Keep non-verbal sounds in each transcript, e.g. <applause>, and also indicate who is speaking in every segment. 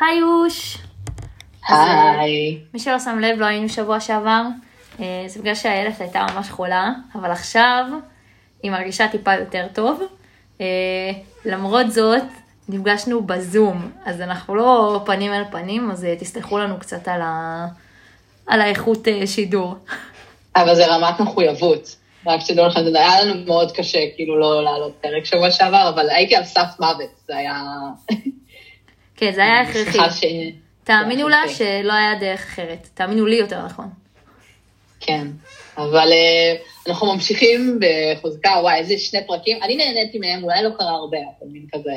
Speaker 1: היוש.
Speaker 2: היי.
Speaker 1: מי שלא שם לב, לא היינו שבוע שעבר. אה, זה בגלל שהילד הייתה ממש חולה, אבל עכשיו היא מרגישה טיפה יותר טוב. אה, למרות זאת, נפגשנו בזום, אז אנחנו לא פנים אל פנים, אז אה, תסלחו לנו קצת על, ה... על האיכות שידור.
Speaker 2: אבל זה רמת מחויבות. רק שתדעו לכם, זה היה לנו מאוד קשה, כאילו לא לעלות פרק שבוע שעבר, אבל הייתי על סף מוות, זה היה...
Speaker 1: כן, זה היה הכרחי.
Speaker 2: ש...
Speaker 1: תאמינו לה. שלא היה דרך אחרת. תאמינו לי יותר נכון.
Speaker 2: כן, אבל אה, אנחנו ממשיכים בחוזקה, וואי, איזה שני פרקים, אני נהניתי מהם, אולי לא קרה הרבה, אבל מין כזה...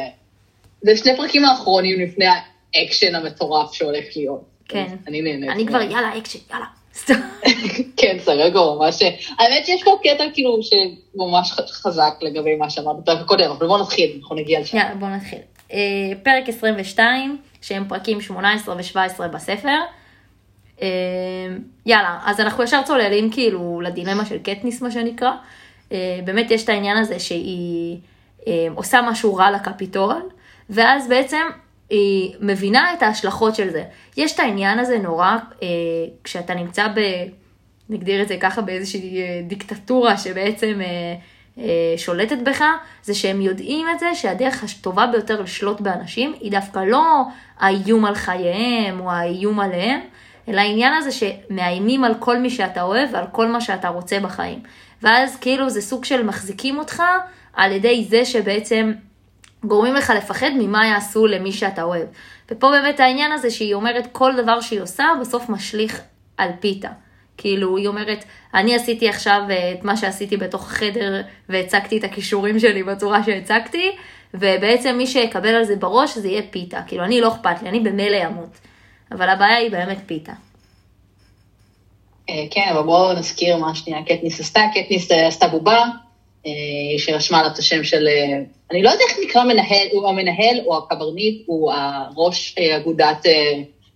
Speaker 2: זה שני פרקים האחרונים לפני האקשן המטורף שהולך להיות.
Speaker 1: כן.
Speaker 2: אני נהנית.
Speaker 1: אני כבר. יאללה, אקשן, יאללה. <laughs>
Speaker 2: כן, כרגע ממש... האמת שיש פה קטע כאילו שממש חזק לגבי מה שאמרת בפרק הקודם, אבל בואו נתחיל, אנחנו נגיע לשם.
Speaker 1: יאללה, בואו נתחיל. אה, פרק 22, שהם פרקים 18 ו-17 בספר. אה, יאללה, אז אנחנו ישר צוללים כאילו לדילמה של קטניס, מה שנקרא. אה, באמת יש את העניין הזה שהיא עושה משהו רע לקפיטול, ואז בעצם היא מבינה את ההשלכות של זה. יש את העניין הזה נורא, כשאתה נמצא ב... נגדיר את זה ככה באיזושהי דיקטטורה שבעצם שולטת בך, זה שהם יודעים את זה שהדרך הטובה ביותר לשלוט באנשים היא דווקא לא האיום על חייהם או האיום עליהם, אלא העניין הזה שמאיימים על כל מי שאתה אוהב ועל כל מה שאתה רוצה בחיים. ואז כאילו זה סוג של מחזיקים אותך על ידי זה שבעצם גורמים לך לפחד ממה יעשו למי שאתה אוהב. ופה באמת העניין הזה שהיא אומרת כל דבר שהיא עושה בסוף משליך על פיתה. כאילו היא אומרת, אני עשיתי עכשיו אה, את מה שעשיתי בתוך החדר והצגתי את הכישורים שלי בצורה שהצגתי, ובעצם מי שיקבל על זה בראש זה יהיה פיתה. כאילו אני לא אכפת לי, אני במילא אמות. אבל הבעיה היא באמת פיתה.
Speaker 2: אה, כן, אבל בואו נזכיר מה שנייה קטניס עשתה. קטניס אה, עשתה בובה, אה, שהיא לה את השם של... אני לא יודעת איך נקרא מנהל, הוא המנהל או הקברניט, הוא הראש אגודת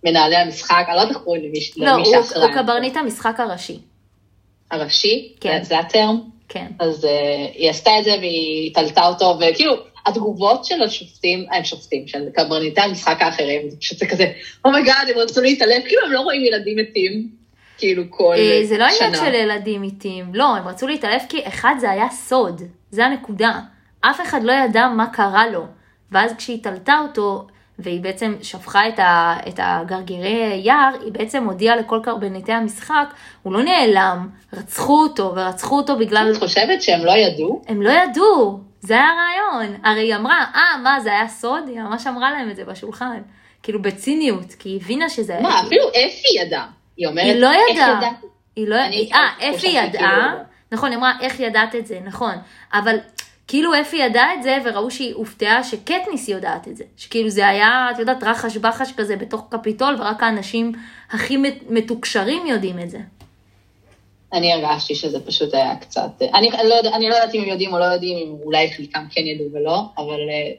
Speaker 2: מנהלי המשחק, אני לא יודעת איך קוראים למי ש-
Speaker 1: לא, הוא,
Speaker 2: שאחראי.
Speaker 1: הוא קברניט המשחק הראשי.
Speaker 2: הראשי,
Speaker 1: כן.
Speaker 2: זה- ה term.
Speaker 1: כן.
Speaker 2: אז uh, היא עשתה את זה והיא תלתה אותו, וכאילו, התגובות של השופטים, הם שופטים, של קברניטי המשחק האחרים, זה פשוט זה כזה, oh my god, הם רצו להתעלף, כאילו הם לא רואים ילדים מתים, כאילו כל
Speaker 1: אה, זה לא
Speaker 2: שנה.
Speaker 1: עניין של ילדים איטיים, לא, הם רצו להתעלף כי אחד זה היה סוד, זה הנקודה. אף אחד לא ידע מה קרה לו. ואז כשהיא תלתה אותו, והיא בעצם שפכה את, ה, את הגרגירי יער, היא בעצם הודיעה לכל קרבניטי המשחק, הוא לא נעלם, רצחו אותו, ורצחו אותו בגלל...
Speaker 2: את חושבת שהם לא ידעו?
Speaker 1: הם לא ידעו, זה היה הרעיון. הרי היא אמרה, אה, מה, זה היה סוד? היא ממש אמרה להם את זה בשולחן. כאילו בציניות, כי היא הבינה שזה...
Speaker 2: מה, אפילו אפי ידעה. היא אומרת,
Speaker 1: היא לא
Speaker 2: איך
Speaker 1: ידעה.
Speaker 2: ידעת?
Speaker 1: היא לא
Speaker 2: אני
Speaker 1: ידעה. אה,
Speaker 2: חושבת
Speaker 1: אפי ידעה.
Speaker 2: לא.
Speaker 1: נכון, היא אמרה, איך ידעת את זה, נכון. אבל כאילו אפי ידעה את זה, וראו שהיא הופתעה שקטניס יודעת את זה. שכאילו זה היה, את יודעת, רחש בחש כזה בתוך קפיטול, ורק האנשים הכי מת- מתוקשרים יודעים את זה.
Speaker 2: אני הרגשתי שזה פשוט היה קצת, אני לא, יודע- אני לא יודעת אם הם יודעים או לא יודעים, אם אולי חלקם כן ידעו ולא, אבל אה,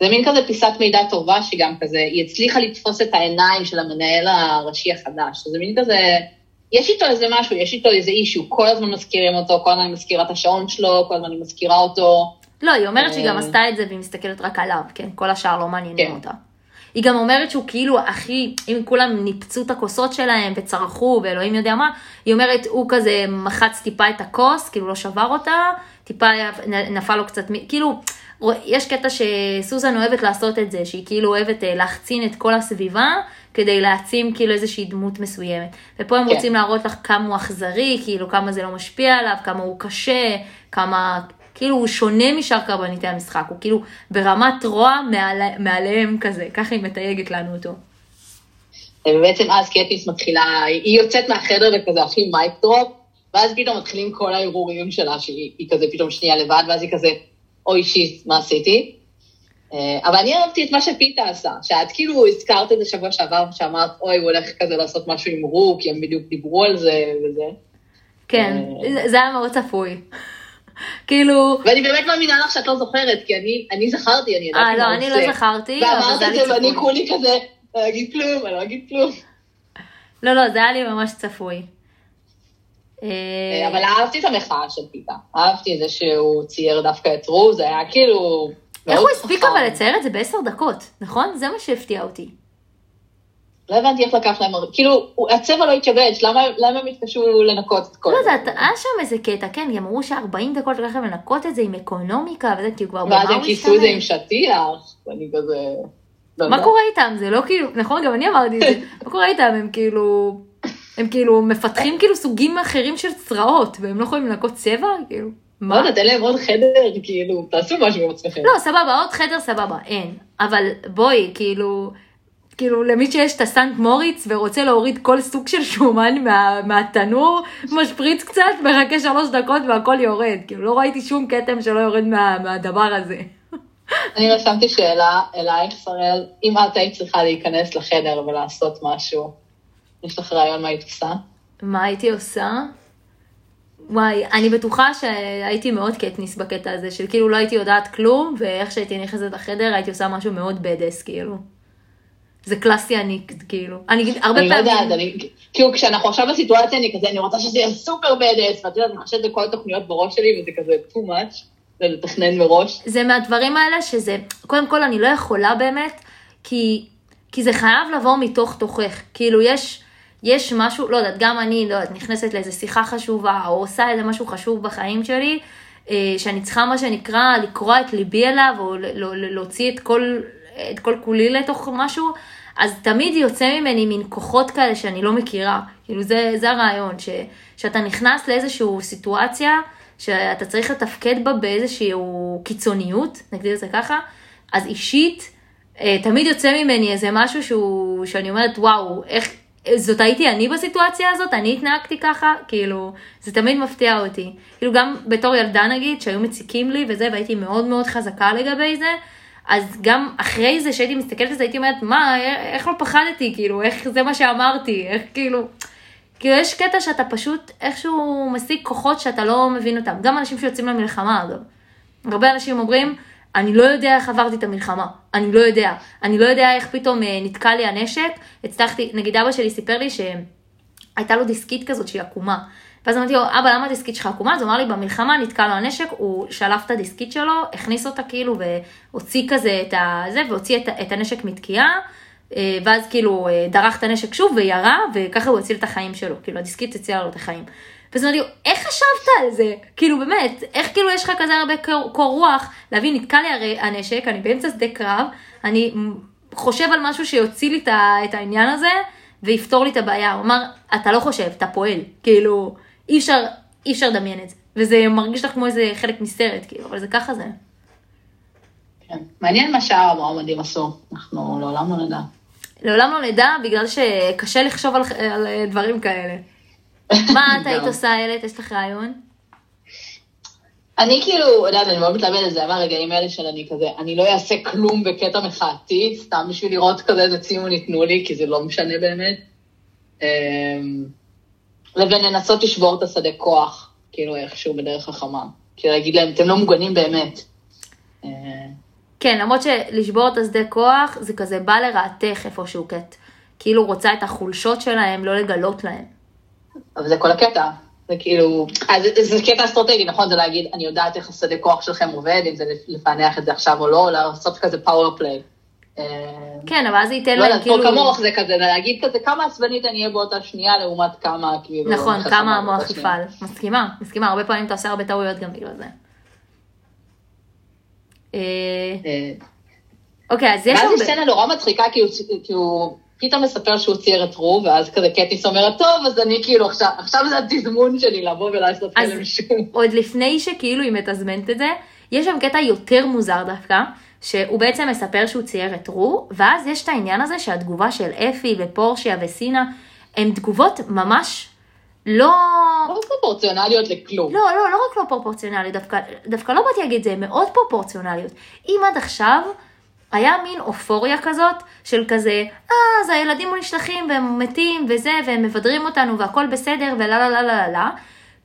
Speaker 2: זה מין כזה פיסת מידע טובה שגם כזה, היא הצליחה לתפוס את העיניים של המנהל הראשי החדש, זה מין כזה, יש איתו איזה משהו, יש איתו איזה אישו, כל הזמן מזכירים אותו, כל הזמן אני מזכירה את השעון שלו, כל הזמן אני מזכירה אותו.
Speaker 1: לא, היא אומרת שהיא גם
Speaker 2: אה.
Speaker 1: עשתה את זה והיא מסתכלת רק עליו, כן? כל השאר לא מעניינים
Speaker 2: כן.
Speaker 1: אותה. היא גם אומרת שהוא כאילו הכי, אם כולם ניפצו את הכוסות שלהם וצרחו ואלוהים יודע מה, היא אומרת הוא כזה מחץ טיפה את הכוס, כאילו לא שבר אותה, טיפה נפל לו קצת, כאילו, יש קטע שסוזן אוהבת לעשות את זה, שהיא כאילו אוהבת אה, להחצין את כל הסביבה, כדי להעצים כאילו איזושהי דמות מסוימת. ופה הם
Speaker 2: כן.
Speaker 1: רוצים להראות לך כמה הוא אכזרי, כאילו כמה זה לא משפיע עליו, כמה הוא קשה, כמה, כאילו הוא שונה משאר קרבניטי המשחק, הוא כאילו ברמת רוע מעל, מעליהם כזה, ככה היא מתייגת לנו אותו.
Speaker 2: ובעצם אז קטיס מתחילה, היא יוצאת מהחדר וכזה הכי מייק דרופ, ואז פתאום מתחילים כל הערעורים שלה, שהיא היא כזה פתאום שנייה לבד, ואז היא כזה, אוי שיט, מה עשיתי? אה, אבל אני אהבתי את מה שפיתה עשה, שאת כאילו הזכרת את זה שבוע שעבר, שאמרת, אוי, הוא הולך כזה לעשות משהו עם רו, כי הם בדיוק דיברו על זה וזה.
Speaker 1: כן,
Speaker 2: אה.
Speaker 1: זה- היה מאוד צפוי. <laughs> כאילו,
Speaker 2: ואני באמת מאמינה לך שאת לא זוכרת, כי אני, אני זכרתי, אני ידעתי
Speaker 1: אה,
Speaker 2: מה
Speaker 1: לא, אני. לא זכרתי, אבל
Speaker 2: ואמרת את זה, ואני. כולי כזה, לא אגיד כלום, אני לא אגיד כלום.
Speaker 1: לא, לא, זה היה לי ממש צפוי.
Speaker 2: אבל אהבתי את המחאה של פיתה. אהבתי את זה שהוא צייר דווקא את רו, זה היה כאילו...
Speaker 1: איך הוא הספיק
Speaker 2: חכם.
Speaker 1: אבל לצייר את זה בעשר דקות, נכון? זה מה שהפתיע אותי.
Speaker 2: לא הבנתי איך לקח להם, כאילו, הצבע לא התשבש, למה, למה הם התקשו לנקות את כל
Speaker 1: לא
Speaker 2: זה?
Speaker 1: יודעת, היה שם איזה קטע, כן, הם אמרו ש-40 דקות לקח להם לנקות את זה עם אקונומיקה וזה, כאילו כבר
Speaker 2: ואז הם כיסו את זה עם? שטיח, ואני כזה... לא
Speaker 1: מה. קורה איתם? זה לא כאילו, נכון, גם אני אמרתי את זה, <laughs> מה קורה איתם? הם כאילו, הם כאילו מפתחים כאילו סוגים אחרים של צרעות, והם לא יכולים לנקות צבע? כאילו,
Speaker 2: לא
Speaker 1: מה?
Speaker 2: יודעת, אין להם עוד חדר, כאילו, תעשו משהו עם עצמכם.
Speaker 1: לא, סבבה, עוד חדר סבבה, אין. אבל בואי, כאילו, כאילו למי שיש את הסנט מוריץ ורוצה להוריד כל סוג של שומן מה, מהתנור, משפריץ קצת, מחכה שלוש דקות והכל יורד. כאילו, לא ראיתי שום כתם שלא יורד מה, מהדבר הזה.
Speaker 2: אני רשמתי שאלה אלייך, שראל, אם את היית צריכה להיכנס לחדר ולעשות משהו, יש לך רעיון מה היית עושה?
Speaker 1: מה הייתי עושה? וואי, אני בטוחה שהייתי מאוד קטניס בקטע הזה, של כאילו לא הייתי יודעת כלום, ואיך שהייתי נכנסת לחדר הייתי עושה משהו מאוד בדס, כאילו. זה קלאסי אני, כאילו. אני אגיד, הרבה
Speaker 2: אני לא
Speaker 1: פעמים...
Speaker 2: יודעת, אני, כאילו כשאנחנו עכשיו בסיטואציה אני כזה, אני רוצה שזה יהיה סופר בדס, ואת יודעת, אני חושבת בכל התוכניות בראש שלי, וזה כזה too much, זה לתכנן מראש.
Speaker 1: זה מהדברים האלה שזה, קודם כל אני לא יכולה באמת, כי, כי זה חייב לבוא מתוך תוכך. כאילו יש, יש משהו, לא יודעת, גם אני, לא יודעת, נכנסת לאיזה שיחה חשובה, או עושה איזה משהו חשוב בחיים שלי, אה, שאני צריכה מה שנקרא לקרוע את ליבי אליו, או ל- ל- ל- להוציא את כל, את כל כולי לתוך משהו, אז תמיד יוצא ממני מין כוחות כאלה שאני לא מכירה. כאילו זה, זה הרעיון, ש, שאתה נכנס לאיזושהי סיטואציה, שאתה צריך לתפקד בה באיזושהי קיצוניות, נגדיר את זה ככה, אז אישית, אה, תמיד יוצא ממני איזה משהו שהוא, שאני אומרת, וואו, איך, זאת הייתי אני בסיטואציה הזאת, אני התנהגתי ככה, כאילו, זה תמיד מפתיע אותי. כאילו גם בתור ילדה נגיד, שהיו מציקים לי וזה, והייתי מאוד מאוד חזקה לגבי זה, אז גם אחרי זה שהייתי מסתכלת על זה, הייתי אומרת, מה, איך לא פחדתי, כאילו, איך זה מה שאמרתי, איך כאילו... כאילו יש קטע שאתה פשוט איכשהו משיג כוחות שאתה לא מבין אותם. גם אנשים שיוצאים למלחמה אגב. הרבה אנשים אומרים, אני לא יודע איך עברתי את המלחמה, אני לא יודע. אני לא יודע איך פתאום אה, נתקע לי הנשק. הצלחתי, נגיד אבא שלי סיפר לי שהייתה לו דיסקית כזאת שהיא עקומה. ואז אמרתי לו, אבא, למה הדיסקית שלך עקומה? אז הוא אמר לי, במלחמה נתקע לו הנשק, הוא שלף את הדיסקית שלו, הכניס אותה כאילו, והוציא כזה את הזה, והוציא את, את הנשק מתקיעה, אה, ואז כאילו אה, דרך את הנשק שוב וירה, וככה הוא הציל את החיים שלו, כאילו הדיסקית הצילה לו את החיים. ואז אמרתי לו, איך חשבת על זה? כאילו באמת, איך כאילו יש לך כזה הרבה קור, קור רוח, להבין, נתקע לי הרי הנשק, אני באמצע שדה קרב, אני חושב על משהו שיוציא לי את העניין הזה, ויפתור לי את הבעיה. הוא אמר, אתה לא חושב, אתה פועל. כאילו, אי אפשר, אי אפשר לדמיין את זה. וזה מרגיש לך כמו איזה חלק מסרט, כאילו, אבל זה ככה זה.
Speaker 2: כן. מעניין מה שאר המועמדים עשו, אנחנו לעולם לא נדע.
Speaker 1: לעולם לא נדע, בגלל שקשה לחשוב על, על דברים כאלה. מה את <laughs> היית. עושה, איילת? יש לך רעיון?
Speaker 2: אני כאילו, יודעת, אני מאוד מתלבטת, זה היה מהרגעים האלה של אני כזה, אני לא אעשה כלום בקטע מחאתי, סתם בשביל לראות כזה איזה ציון ייתנו לי, כי זה לא משנה באמת. אמ, לבין לנסות לשבור את השדה כוח, כאילו איכשהו בדרך חכמה. כאילו להגיד להם, אתם לא מוגנים באמת. אה,
Speaker 1: כן, למרות שלשבור את השדה כוח, זה כזה בא לרעתך איפשהו, כי את כאילו רוצה את החולשות שלהם, לא לגלות להם.
Speaker 2: אבל זה כל הקטע. זה כאילו, אז זה, זה קטע אסטרטגי, נכון? זה להגיד, אני יודעת איך השדה כוח שלכם עובד, אם זה לפענח את זה עכשיו או לא, לעשות כזה פאוור פליי.
Speaker 1: כן, אבל אז זה ייתן
Speaker 2: לא
Speaker 1: להם כאילו...
Speaker 2: פה כמוך זה כזה, זה להגיד כזה כמה עצבנית אני אהיה באותה שנייה לעומת כמה כאילו...
Speaker 1: נכון, כמה המוח. יפעל. מסכימה, מסכימה, הרבה פעמים אתה עושה הרבה טעויות גם בגלל זה. אה,
Speaker 2: אה,
Speaker 1: אוקיי, אז יש
Speaker 2: ואז יש. סצנה נורא מצחיקה, כי הוא פתאום מספר שהוא צייר את רו, ואז כזה קטיס אומרת, טוב, אז אני כאילו, עכשיו, עכשיו זה התזמון שלי לבוא ולעשות כאלה משום. <laughs>
Speaker 1: עוד לפני שכאילו היא מתזמנת את זה, יש שם קטע יותר מוזר דווקא, שהוא בעצם מספר שהוא צייר את רו, ואז יש את העניין הזה שהתגובה של אפי ופורשיה וסינה, הן תגובות ממש לא...
Speaker 2: לא פרופורציונליות לכלום.
Speaker 1: לא, לא, לא רק לא פרופורציונליות, דווקא, דווקא לא באתי להגיד את זה, הן מאוד פרופורציונליות. אם עד עכשיו היה מין אופוריה כזאת, של כזה, אה, אז הילדים נשלחים והם מתים וזה, והם מבדרים אותנו והכל בסדר ולה לה לה לה לה לה,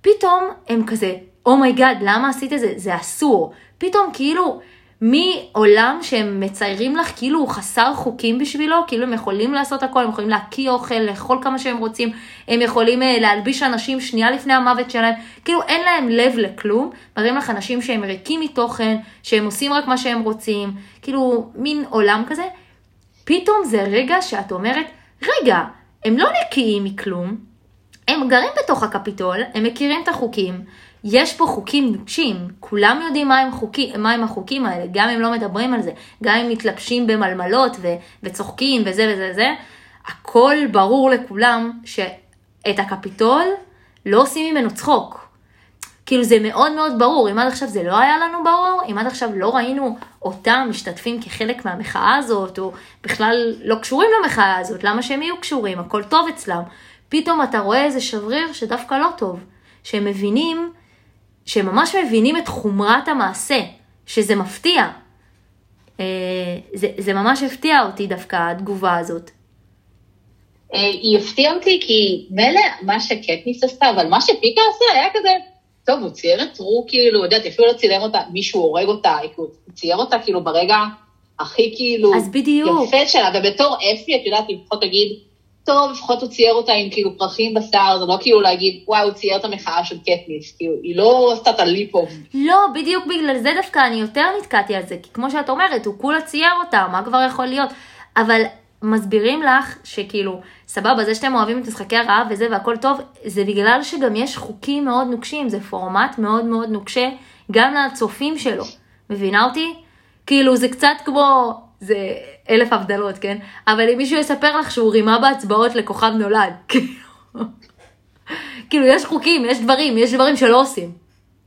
Speaker 1: פתאום הם כזה, oh my god, למה עשית את זה? זה אסור. פתאום כאילו, מעולם שהם מציירים לך כאילו הוא חסר חוקים בשבילו, כאילו הם יכולים לעשות הכל, הם יכולים להקיא אוכל, לאכול כמה שהם רוצים, הם יכולים אה, להלביש אנשים שנייה לפני המוות שלהם, כאילו אין להם לב לכלום, מראים לך אנשים שהם ריקים מתוכן, שהם עושים רק מה שהם רוצים, כאילו מין עולם כזה. פתאום זה רגע שאת אומרת, רגע, הם לא נקיים מכלום, הם גרים בתוך הקפיטול, הם מכירים את החוקים, יש פה חוקים נוקשים, כולם יודעים מה הם, חוקי, מה החוקים האלה, גם אם לא מדברים על זה, גם אם מתלבשים במלמלות ו, וצוחקים וזה וזה וזה, הכל ברור לכולם שאת הקפיטול לא עושים ממנו צחוק. כאילו זה מאוד מאוד ברור, אם עד עכשיו זה לא היה לנו ברור, אם עד עכשיו לא ראינו אותם משתתפים כחלק מהמחאה הזאת, או בכלל לא קשורים למחאה הזאת, למה שהם יהיו קשורים, הכל טוב אצלם. פתאום אתה רואה איזה שבריר שדווקא לא טוב, שהם מבינים, שהם ממש מבינים את חומרת המעשה, שזה מפתיע. אה, זה, זה ממש הפתיע אותי דווקא, התגובה הזאת.
Speaker 2: אה, היא הפתיעה אותי כי מילא מה שקטניס עשתה, אבל מה שפיקה עשה היה כזה, טוב, הוא צייר את רו, כאילו, יודעת, אפילו לא צילם אותה, מישהו הורג אותה, הוא צייר אותה כאילו ברגע הכי כאילו...
Speaker 1: אז בדיוק.
Speaker 2: יפה שלה, ובתור אפי, את יודעת, לפחות תגיד, טוב, לפחות הוא צייר אותה עם כאילו פרחים בשיער, זה לא כאילו להגיד, וואו, הוא צייר את המחאה של קטניס, כאילו, היא לא עשתה את הליפו.
Speaker 1: לא, בדיוק בגלל זה דווקא אני יותר נתקעתי על זה, כי כמו שאת אומרת, הוא כולה צייר אותה, מה כבר יכול להיות? אבל מסבירים לך שכאילו, סבבה, זה שאתם אוהבים את משחקי הרעב וזה והכל טוב, זה בגלל שגם יש חוקים מאוד נוקשים, זה פורמט מאוד מאוד נוקשה, גם לצופים שלו. מבינה אותי? כאילו, זה קצת כמו, זה אלף הבדלות, כן? אבל אם מישהו יספר לך שהוא רימה בהצבעות לכוכב נולד, <laughs> כאילו, יש חוקים, יש דברים, יש דברים שלא עושים.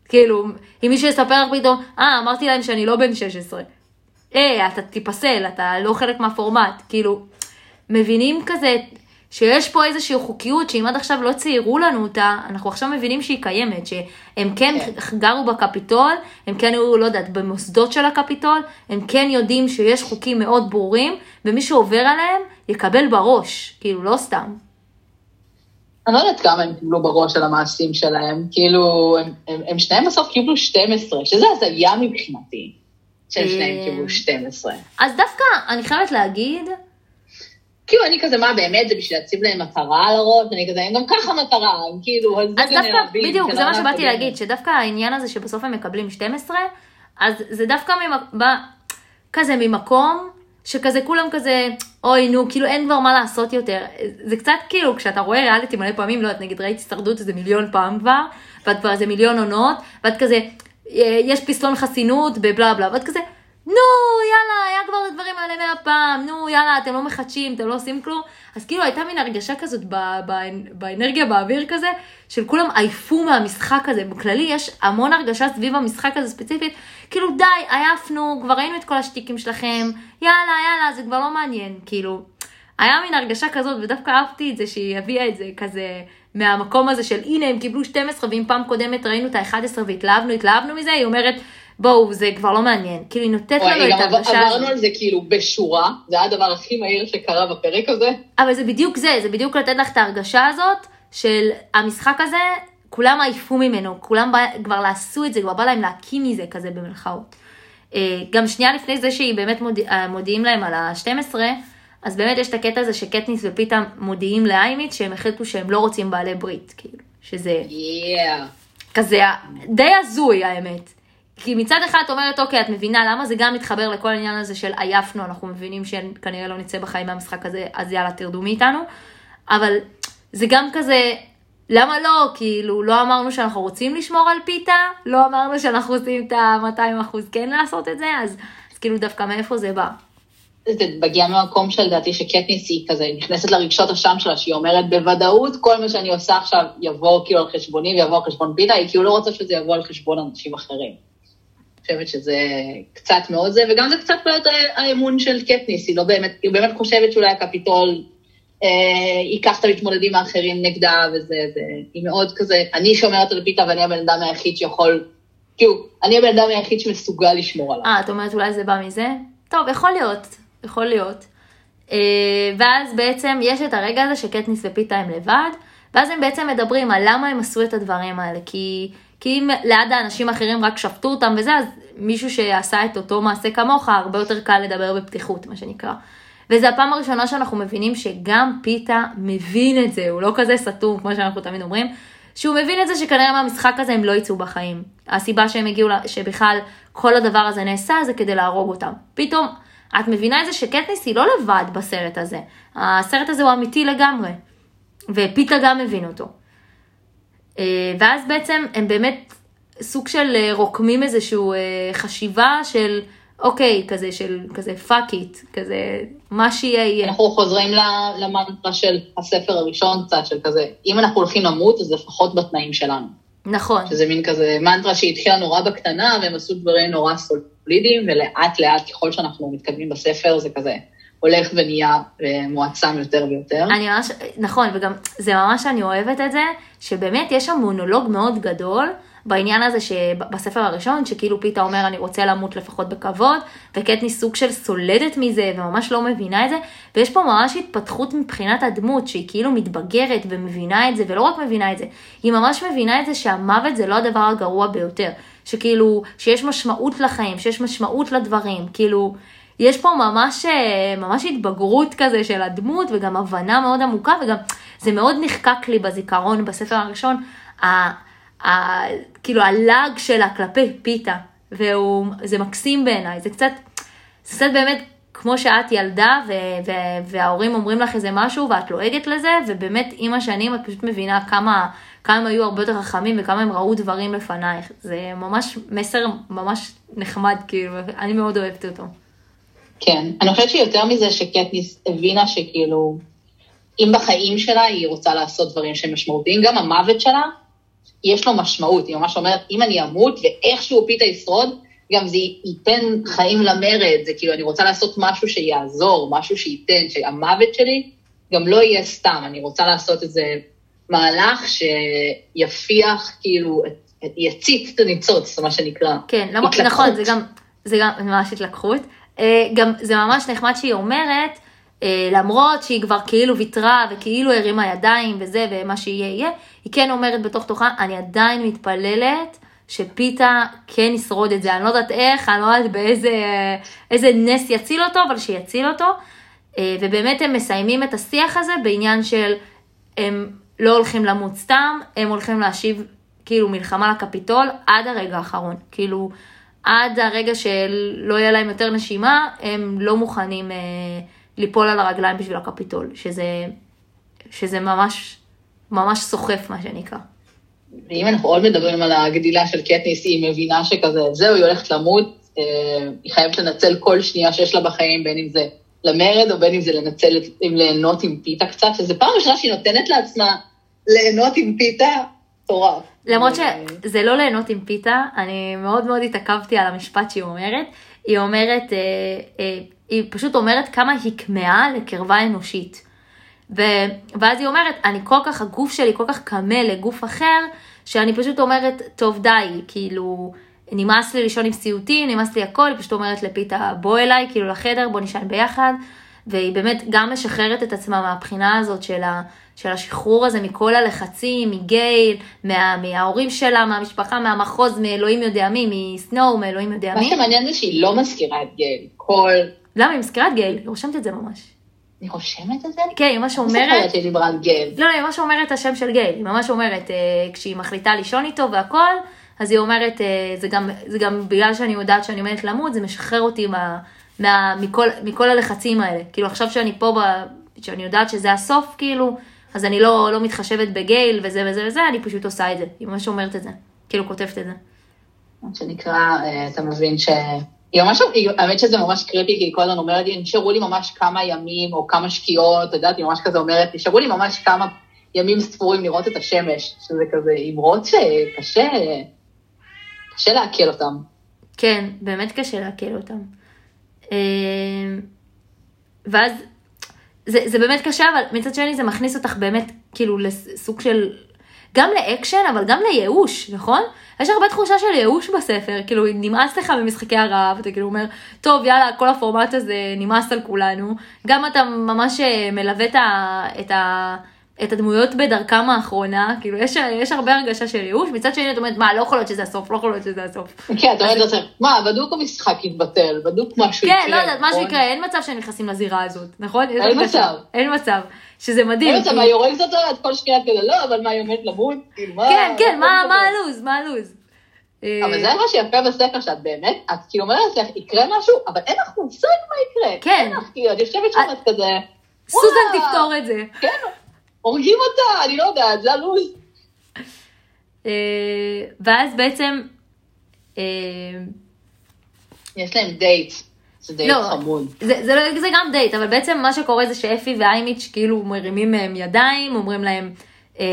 Speaker 1: כאילו, אם מישהו יספר לך פתאום, אה, אמרתי להם שאני לא בן 16. אה, אתה תיפסל, אתה לא חלק מהפורמט. כאילו, מבינים כזה שיש פה איזושהי חוקיות שאם עד עכשיו לא ציירו לנו אותה, אנחנו עכשיו מבינים שהיא קיימת, שהם כן גרו בקפיטול, הם כן היו, לא יודעת, במוסדות של הקפיטול, הם כן יודעים שיש חוקים מאוד ברורים, ומי שעובר עליהם יקבל בראש, כאילו, לא סתם.
Speaker 2: אני לא יודעת כמה הם קיבלו בראש על המעשים שלהם, כאילו, הם, הם, הם שניהם בסוף קיבלו 12, שזה הזיה מבחינתי, שהם שניהם קיבלו 12.
Speaker 1: אז דווקא, אני חייבת להגיד,
Speaker 2: כאילו אני כזה, מה באמת, זה בשביל להציב להם מטרה על הראש, אני כזה, הם גם ככה מטרה, הם כאילו,
Speaker 1: אז דווקא, בדיוק, זה מה שבאתי להגיד, שדווקא העניין הזה שבסוף הם מקבלים 12, אז זה דווקא. כזה ממקום, שכזה כולם כזה, אוי נו, כאילו אין כבר מה לעשות יותר. זה קצת כאילו, כשאתה רואה ריאליטי מלא פעמים, לא יודעת, נגיד ראיתי הישרדות איזה מיליון פעם כבר, ואת כבר איזה מיליון עונות, ואת כזה, אה, יש פסלון חסינות בבלה בלה, ואת כזה, נו, יאללה, היה כבר הדברים האלה מהפעם, נו, יאללה, אתם לא מחדשים, אתם לא עושים כלום. אז כאילו הייתה מין הרגשה כזאת באנרגיה באוויר כזה, של כולם עייפו מהמשחק הזה. בכללי יש המון הרגשה סביב המשחק הזה ספציפית, כאילו די, עייפנו, כבר ראינו את כל השטיקים שלכם, יאללה, יאללה, זה כבר לא מעניין, כאילו. היה מין הרגשה כזאת, ודווקא אהבתי את זה שהיא הביאה את זה כזה מהמקום הזה של הנה הם קיבלו 12 ואם פעם קודמת ראינו את ה-11 והתלהבנו, התלהבנו מזה, היא אומרת בואו, זה כבר לא מעניין. כאילו, היא נותנת לנו את
Speaker 2: ההרגשה הזאת. עברנו על זה כאילו בשורה, זה היה הדבר הכי מהיר שקרה בפרק הזה.
Speaker 1: אבל זה בדיוק זה, זה בדיוק לתת לך את ההרגשה הזאת של המשחק הזה, כולם עייפו ממנו, כולם בא, כבר לעשו את זה, כבר בא להם להקים מזה כזה במלכאות. אה, גם שנייה לפני זה שהיא באמת מודיע, אה, מודיעים להם על ה-12, אז באמת יש את הקטע הזה שקטניס ופיתה מודיעים לאיימית שהם החליטו שהם לא רוצים בעלי ברית, כאילו, שזה...
Speaker 2: Yeah.
Speaker 1: כזה די הזוי האמת. כי מצד אחד את אומרת, אוקיי, את מבינה למה זה גם מתחבר לכל העניין הזה של עייפנו, אנחנו מבינים שכנראה לא נצא בחיים מהמשחק הזה, אז יאללה, תרדו מאיתנו. אבל זה גם כזה, למה לא? כאילו, לא אמרנו שאנחנו רוצים לשמור על פיתה, לא אמרנו שאנחנו עושים את ה-200 אחוז כן לעשות את זה, אז, אז כאילו דווקא מאיפה זה בא?
Speaker 2: זה מגיע ממקום שלדעתי שקטניס היא כזה נכנסת לרגשות השם שלה, שהיא אומרת בוודאות כל מה שאני עושה עכשיו יבוא כאילו על חשבוני ויבוא על חשבון פיתה, היא כאילו לא רוצה שזה יבוא על חשבון אנשים אחרים. חושבת שזה קצת מאוד זה, וגם זה קצת בעיות האמון של קטניס, היא לא באמת, היא באמת חושבת שאולי הקפיטול אה, ייקח את המתמודדים האחרים נגדה, וזה, זה, היא מאוד כזה, אני שומרת על פיתה ואני הבן אדם היחיד שיכול, כאילו, אני הבן אדם היחיד שמסוגל לשמור עליו.
Speaker 1: אה, את אומרת אולי זה בא מזה? טוב, יכול להיות, יכול להיות. אה, ואז בעצם יש את הרגע הזה שקטניס ופיתה הם לבד, ואז הם בעצם מדברים על למה הם עשו את הדברים האלה, כי... כי אם ליד האנשים האחרים רק שפטו אותם וזה, אז מישהו שעשה את אותו מעשה כמוך, הרבה יותר קל לדבר בפתיחות, מה שנקרא. וזו הפעם הראשונה שאנחנו מבינים שגם פיתה מבין את זה, הוא לא כזה סתום, כמו שאנחנו תמיד אומרים, שהוא מבין את זה שכנראה מהמשחק הזה הם לא יצאו בחיים. הסיבה שהם הגיעו, שבכלל כל הדבר הזה נעשה זה כדי להרוג אותם. פתאום את מבינה את זה שקטניס היא לא לבד בסרט הזה. הסרט הזה הוא אמיתי לגמרי. ופיתה גם מבין אותו. אה, ואז בעצם הם באמת סוג של אה, רוקמים איזושהי אה, חשיבה של אוקיי, כזה של כזה fuck it, כזה מה שיהיה יהיה.
Speaker 2: אנחנו חוזרים למנטרה של הספר הראשון קצת, של כזה, אם אנחנו הולכים למות, אז לפחות בתנאים שלנו.
Speaker 1: נכון.
Speaker 2: שזה מין כזה מנטרה שהתחילה נורא בקטנה, והם עשו דברים נורא סולידיים, ולאט לאט, ככל שאנחנו מתקדמים בספר, זה כזה הולך ונהיה מועצם יותר ויותר.
Speaker 1: אני ממש, נכון, וגם זה ממש אני אוהבת את זה, שבאמת יש שם מונולוג מאוד גדול. בעניין הזה שבספר הראשון, שכאילו פיתה אומר אני רוצה למות לפחות בכבוד, וקטני סוג של סולדת מזה וממש לא מבינה את זה, ויש פה ממש התפתחות מבחינת הדמות, שהיא כאילו מתבגרת ומבינה את זה, ולא רק מבינה את זה, היא ממש מבינה את זה שהמוות זה לא הדבר הגרוע ביותר, שכאילו, שיש משמעות לחיים, שיש משמעות לדברים, כאילו, יש פה ממש, ממש התבגרות כזה של הדמות, וגם הבנה מאוד עמוקה, וגם זה מאוד נחקק לי בזיכרון בספר הראשון. ה, כאילו הלאג שלה כלפי פיתה, וזה מקסים בעיניי, זה קצת, זה קצת באמת כמו שאת ילדה ו- ו- וההורים אומרים לך איזה משהו ואת לועגת לזה, ובאמת עם השנים את פשוט מבינה כמה, כמה הם היו הרבה יותר חכמים וכמה הם ראו דברים לפנייך. זה ממש מסר ממש נחמד, כאילו, אני מאוד אוהבת אותו.
Speaker 2: כן, אני חושבת שיותר מזה שקטניס הבינה שכאילו, אם בחיים שלה היא רוצה לעשות דברים שהם משמעותיים, גם המוות שלה יש לו משמעות, היא ממש אומרת, אם אני אמות ואיכשהו פיתה ישרוד, גם זה ייתן חיים למרד, זה כאילו, אני רוצה לעשות משהו שיעזור, משהו שייתן, שהמוות שלי גם לא יהיה סתם, אני רוצה לעשות איזה מהלך שיפיח, כאילו, יצית את הניצוץ, מה שנקרא.
Speaker 1: כן, למה, נכון, זה גם, זה גם ממש התלקחות. אה, גם זה ממש נחמד שהיא אומרת, אה, למרות שהיא כבר כאילו ויתרה וכאילו הרימה ידיים וזה ומה שיהיה יהיה, היא כן אומרת בתוך תוכה, אני עדיין מתפללת שפיתה כן ישרוד את זה, אני לא יודעת איך, אני לא יודעת באיזה נס יציל אותו, אבל שיציל אותו. אה, ובאמת הם מסיימים את השיח הזה בעניין של הם לא הולכים למות סתם, הם הולכים להשיב כאילו מלחמה לקפיטול עד הרגע האחרון. כאילו, עד הרגע שלא יהיה להם יותר נשימה, הם לא מוכנים אה, ליפול על הרגליים בשביל הקפיטול, שזה, שזה ממש ממש סוחף, מה שנקרא.
Speaker 2: ואם אנחנו עוד מדברים על הגדילה של קטניס, היא מבינה שכזה, זהו, היא הולכת למות, אה, היא חייבת לנצל כל שנייה שיש לה בחיים, בין אם זה למרד, או בין אם זה לנצל, אם ליהנות עם פיתה קצת, שזו פעם ראשונה שהיא נותנת לעצמה ליהנות עם פיתה, מטורף.
Speaker 1: למרות שזה לא ליהנות עם פיתה, אני מאוד מאוד התעכבתי על המשפט שהיא אומרת. היא אומרת, אה, אה, היא פשוט אומרת כמה היא כמהה לקרבה אנושית. ו... ואז היא אומרת, אני כל כך, הגוף שלי כל כך קמה לגוף אחר, שאני פשוט אומרת, טוב די, כאילו, נמאס לי לישון עם סיוטים, נמאס לי הכל, היא פשוט אומרת לפיתה, בוא אליי, כאילו לחדר, בוא נשען ביחד. והיא באמת גם משחררת את עצמה מהבחינה הזאת של, ה, של השחרור הזה מכל הלחצים, מגייל, מה, מההורים שלה, מהמשפחה, מהמחוז, מאלוהים יודע מי, מסנואו, מאלוהים יודע מי.
Speaker 2: מה שמעניין זה שהיא לא מזכירה את גייל. כל...
Speaker 1: למה? היא מזכירה את גייל, היא רושמת את זה ממש.
Speaker 2: אני רושמת את זה?
Speaker 1: כן, היא ממש אומרת...
Speaker 2: אני זוכרת שהיא דיברה על גייל.
Speaker 1: לא, לא, היא ממש אומרת את השם של גייל. היא ממש אומרת, אה, כשהיא מחליטה לישון איתו והכל, אז היא אומרת, אה, זה גם, זה גם בגלל שאני יודעת שאני עומדת למות, זה משחרר אותי מה, מה, מכל, מכל הלחצים האלה. כאילו, עכשיו שאני פה, ב, שאני יודעת שזה הסוף, כאילו, אז אני לא, לא מתחשבת בגייל וזה וזה וזה, אני פשוט עושה את זה. היא ממש אומרת את זה. כאילו, כותבת את זה.
Speaker 2: מה שנקרא, אה, אתה מבין ש... היא ממש, האמת שזה ממש קריטי, כי היא כל הזמן אומרת, נשארו לי ממש כמה ימים או כמה שקיעות, את יודעת, היא ממש כזה אומרת, נשארו לי ממש כמה ימים ספורים לראות את השמש, שזה כזה אמרות שקשה, קשה לעכל אותם.
Speaker 1: כן, באמת קשה לעכל אותם. אה, ואז, זה, זה באמת קשה, אבל מצד שני זה מכניס אותך באמת, כאילו, לסוג של גם לאקשן, אבל גם לייאוש, נכון? יש הרבה תחושה של ייאוש בספר, כאילו נמאס לך במשחקי הרעב, אתה כאילו אומר, טוב יאללה, כל הפורמט הזה נמאס על כולנו. גם אתה ממש אה, מלווה את, ה, את, ה, את הדמויות בדרכם האחרונה, כאילו יש, יש הרבה הרגשה של ייאוש, מצד שני את אומרת, מה, לא יכול להיות שזה הסוף, לא יכול להיות שזה הסוף.
Speaker 2: כן, אתה אומרת לעצמך, מה, בדוק המשחק יתבטל, בדוק משהו
Speaker 1: יקרה. כן, לא יודעת, משהו נכון? יקרה, אין מצב שהם נכנסים לזירה הזאת, נכון?
Speaker 2: אין מצב.
Speaker 1: אין מצב. שזה מדהים.
Speaker 2: אין מצב, מה, היא הורגת אותו את כל שקיעת כזה, לא, אבל מה, היא עומדת למות? כאילו,
Speaker 1: כן, כן, מה הלו"ז, מה הלו"ז? אה,
Speaker 2: אבל זה מה שיפה בספר, שאת באמת, את כאילו אומרת לך, יקרה משהו, אבל אין לך מושג מה יקרה.
Speaker 1: כן.
Speaker 2: אין לך, כאילו, את יושבת שם,
Speaker 1: את-
Speaker 2: את כזה,
Speaker 1: סוזן. תפתור את זה.
Speaker 2: כן, הורגים אותה, אני לא יודעת, זה הלו"ז.
Speaker 1: אה, ואז בעצם, אה,
Speaker 2: יש להם דייט, זה דייט
Speaker 1: לא.
Speaker 2: חמוד.
Speaker 1: זה, זה, לא- זה גם דייט, אבל בעצם מה שקורה זה שאפי והיימיץ' כאילו מרימים מהם ידיים, אומרים להם, אה,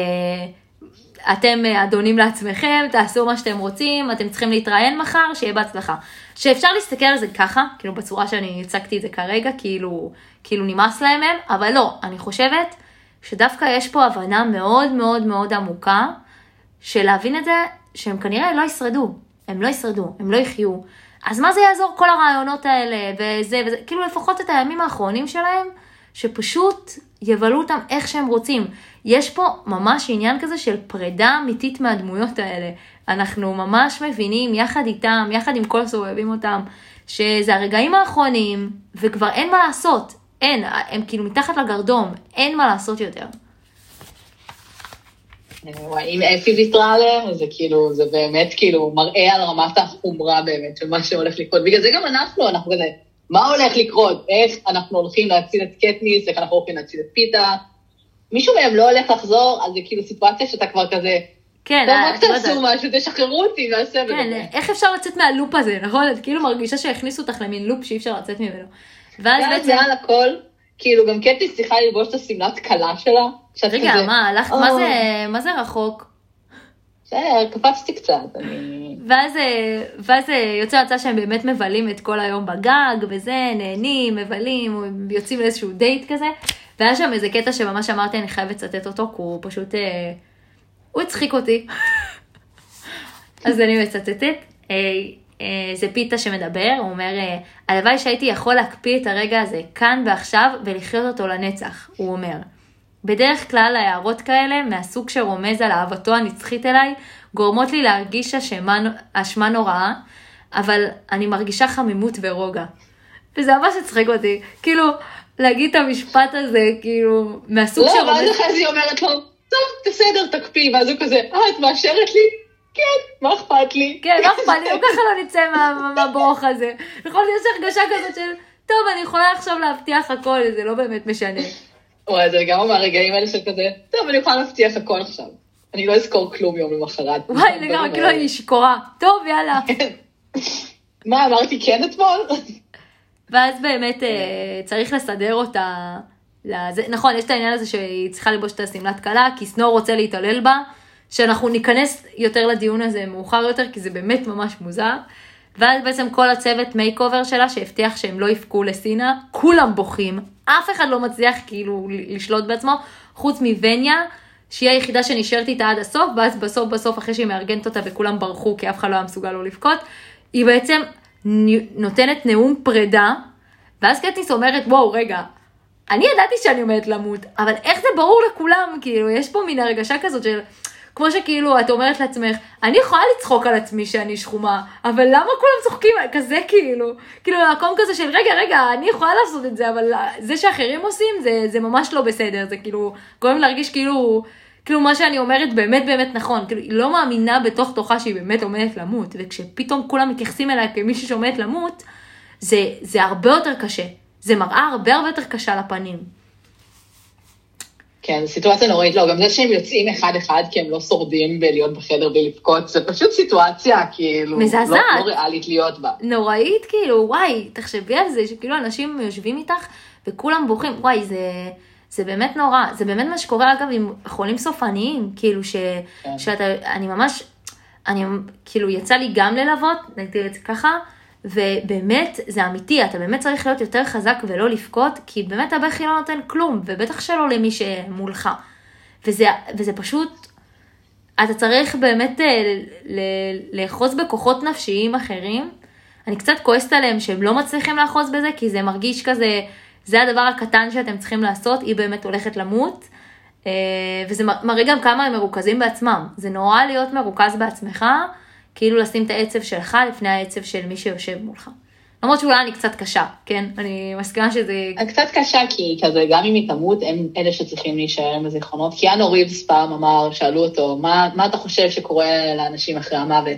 Speaker 1: אתם אדונים לעצמכם, תעשו מה שאתם רוצים, אתם צריכים להתראיין מחר, שיהיה בהצלחה. שאפשר להסתכל על זה ככה, כאילו בצורה שאני הצגתי את זה כרגע, כאילו, כאילו נמאס להם מהם, אבל לא, אני חושבת שדווקא יש פה הבנה מאוד מאוד מאוד עמוקה, של להבין את זה שהם כנראה לא ישרדו, הם לא ישרדו, הם לא יחיו. אז מה זה יעזור כל הרעיונות האלה, וזה וזה, כאילו לפחות את הימים האחרונים שלהם, שפשוט יבלו אותם איך שהם רוצים. יש פה ממש עניין כזה של פרידה אמיתית מהדמויות האלה. אנחנו ממש מבינים יחד איתם, יחד עם כל הסובבים אותם, שזה הרגעים האחרונים, וכבר אין מה לעשות. אין, הם כאילו מתחת לגרדום, אין מה לעשות יותר.
Speaker 2: וואי, אם אפי ויתרה עליהם, זה כאילו, זה באמת כאילו מראה על רמת החומרה באמת של מה שהולך לקרות. בגלל זה גם אנחנו, אנחנו כזה, מה הולך לקרות? איך אנחנו הולכים להציל את קטניס, איך אנחנו הולכים להציל את פיתה? מישהו מהם לא הולך לחזור, אז זה כאילו סיטואציה שאתה כבר כזה,
Speaker 1: כן,
Speaker 2: טוב,
Speaker 1: אה,
Speaker 2: רק תעשו. משהו, תשחררו אותי מהסבל
Speaker 1: כן. איך אפשר לצאת מהלופ הזה, נכון? את כאילו מרגישה שהכניסו אותך למין לופ שאי אפשר לצאת ממנו. ואז
Speaker 2: ואז
Speaker 1: בעצם,
Speaker 2: מעל הכל, כאילו גם קטניס צריכה ללבוש את השמלת כלה שלה.
Speaker 1: רגע,
Speaker 2: כזה,
Speaker 1: מה,
Speaker 2: "או,
Speaker 1: מה זה, מה זה רחוק?
Speaker 2: בסדר, קפצתי קצת, אני...
Speaker 1: ואז, אה, ואז אה, יוצא מצב שהם באמת מבלים את כל היום בגג, וזה, נהנים, מבלים, יוצאים לאיזשהו דייט כזה. והיה שם איזה קטע שממש אמרתי, אני חייבת לצטט אותו, כי הוא פשוט, אה, הוא הצחיק אותי. <laughs> אז אני מצטטת. אה, זה פיתה שמדבר, הוא אומר, אה, הלוואי שהייתי יכול להקפיא את הרגע הזה כאן ועכשיו ולחיות אותו לנצח, הוא אומר. בדרך כלל הערות כאלה, מהסוג שרומז על אהבתו הנצחית אליי, גורמות לי להרגיש אשמה, אשמה נוראה, אבל אני מרגישה חמימות ורוגע. וזה ממש הצחיק אותי, כאילו, להגיד את המשפט הזה, כאילו, מהסוג
Speaker 2: לא, ואז
Speaker 1: שרומז...
Speaker 2: אחרי זה היא אומרת לו, טוב, בסדר, תקפיא, ואז הוא כזה, אה, את מאשרת לי? כן, מה אכפת לי?
Speaker 1: כן, לא אכפת לי, ככה לא נצא מה- מהברוך הזה. נכון, יש הרגשה כזאת של, טוב, אני יכולה עכשיו להבטיח הכל, זה לא באמת משנה.
Speaker 2: וואי, זה לגמרי מהרגעים האלה של כזה, טוב, אני יכולה להבטיח הכל עכשיו. אני לא אזכור כלום יום למחרת.
Speaker 1: וואי, לגמרי, כאילו היא שיכורה. טוב, יאללה.
Speaker 2: מה, אמרתי כן אתמול?
Speaker 1: ואז באמת אה, צריך לסדר אותה. לזה, נכון, יש את העניין הזה שהיא צריכה ללבוש את השמלת כלה, כי סנואו רוצה להתעלל בה, שאנחנו ניכנס יותר לדיון הזה מאוחר יותר, כי זה באמת ממש מוזר. ואז בעצם כל הצוות makeover שלה, שהבטיח שהם לא יבכו לסינה, כולם בוכים, אף אחד לא מצליח כאילו לשלוט בעצמו, חוץ מווניה, שהיא היחידה שנשארת איתה עד הסוף, ואז בסוף בסוף אחרי שהיא מארגנת אותה וכולם ברחו כי אף אחד לא היה מסוגל לא לבכות, היא בעצם נותנת נאום פרידה, ואז קטניס אומרת, וואו, רגע, אני ידעתי שאני עומדת למות, אבל איך זה ברור לכולם, כאילו, יש פה מין הרגשה כזאת של, כמו שכאילו, את אומרת לעצמך, אני יכולה לצחוק על עצמי שאני שחומה, אבל למה כולם צוחקים, כזה כאילו, כאילו, מקום כזה של, רגע, רגע, אני יכולה לעשות את זה, אבל זה שאחרים עושים, זה, זה ממש לא בסדר, זה כאילו, גורם להרגיש כאילו, כאילו מה שאני אומרת באמת באמת נכון, כאילו היא לא מאמינה בתוך תוכה שהיא באמת עומדת למות, וכשפתאום כולם מתייחסים אליה כמישהי שעומדת למות, זה, זה הרבה יותר קשה, זה מראה הרבה הרבה יותר קשה לפנים.
Speaker 2: כן, סיטואציה נוראית, לא, גם זה שהם יוצאים אחד-אחד כי הם לא שורדים בלהיות בחדר בלי לבכות, זה פשוט סיטואציה כאילו,
Speaker 1: מזעזעת.
Speaker 2: לא, לא ריאלית להיות בה.
Speaker 1: נוראית, כאילו, וואי, תחשבי על זה, שכאילו אנשים יושבים איתך וכולם בוכים, וואי, זה, זה באמת נורא, זה באמת מה שקורה אגב עם חולים סופניים, כאילו ש,
Speaker 2: כן.
Speaker 1: שאתה, אני ממש, אני כאילו יצא לי גם ללוות, נגדיר את זה ככה, ובאמת זה אמיתי, אתה באמת צריך להיות יותר חזק ולא לבכות, כי באמת הבכי לא נותן כלום, ובטח שלא למי שמולך. וזה, וזה פשוט, אתה צריך באמת אה, לאחוז בכוחות נפשיים אחרים. אני קצת כועסת עליהם שהם לא מצליחים לאחוז בזה, כי זה מרגיש כזה, זה הדבר הקטן שאתם צריכים לעשות, היא באמת הולכת למות. אה, וזה מראה גם כמה הם מרוכזים בעצמם. זה נורא להיות מרוכז בעצמך, כאילו לשים את העצב שלך לפני העצב של מי שיושב מולך. למרות שאולי אני קצת קשה, כן? אני מסכימה שזה...
Speaker 2: קצת קשה, כי כזה, גם אם היא תמות, הם אלה שצריכים להישאר עם הזיכרונות. קיאנו ריבס פעם אמר, שאלו אותו, מה, מה אתה חושב שקורה לאנשים אחרי המוות?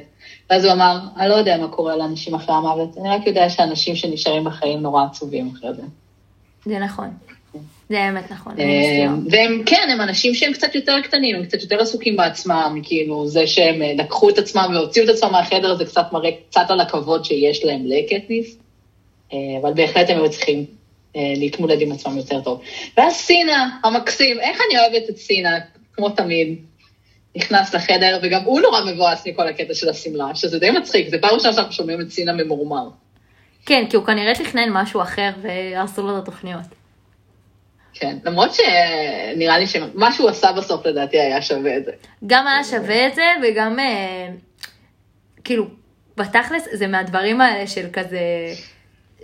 Speaker 2: ואז הוא אמר, אני לא יודע מה קורה לאנשים אחרי המוות, אני רק יודע שאנשים שנשארים בחיים נורא עצובים אחרי זה.
Speaker 1: זה נכון. זה האמת נכון.
Speaker 2: אה. והם, כן, הם אנשים שהם קצת יותר קטנים, הם קצת יותר עסוקים בעצמם, כאילו, זה שהם אה, לקחו את עצמם והוציאו את עצמם מהחדר, זה קצת מראה קצת על הכבוד שיש להם לקטניס, אה, אבל בהחלט הם היו צריכים להתמודד עם עצמם יותר טוב. ואז סינה, המקסים, איך אני אוהבת את סינה, כמו תמיד, נכנס לחדר, וגם הוא נורא מבואס מכל הקטע של השמלה, שזה די מצחיק, זה פעם ראשונה שאנחנו שומעים את סינה ממורמר.
Speaker 1: כן, כי הוא כנראה תכנן משהו אחר והרסו לו את התוכניות.
Speaker 2: כן, למרות שנראה לי שמה שהוא עשה בסוף לדעתי היה שווה את זה.
Speaker 1: גם היה שווה את זה, וגם אה, כאילו, בתכלס זה מהדברים האלה של כזה,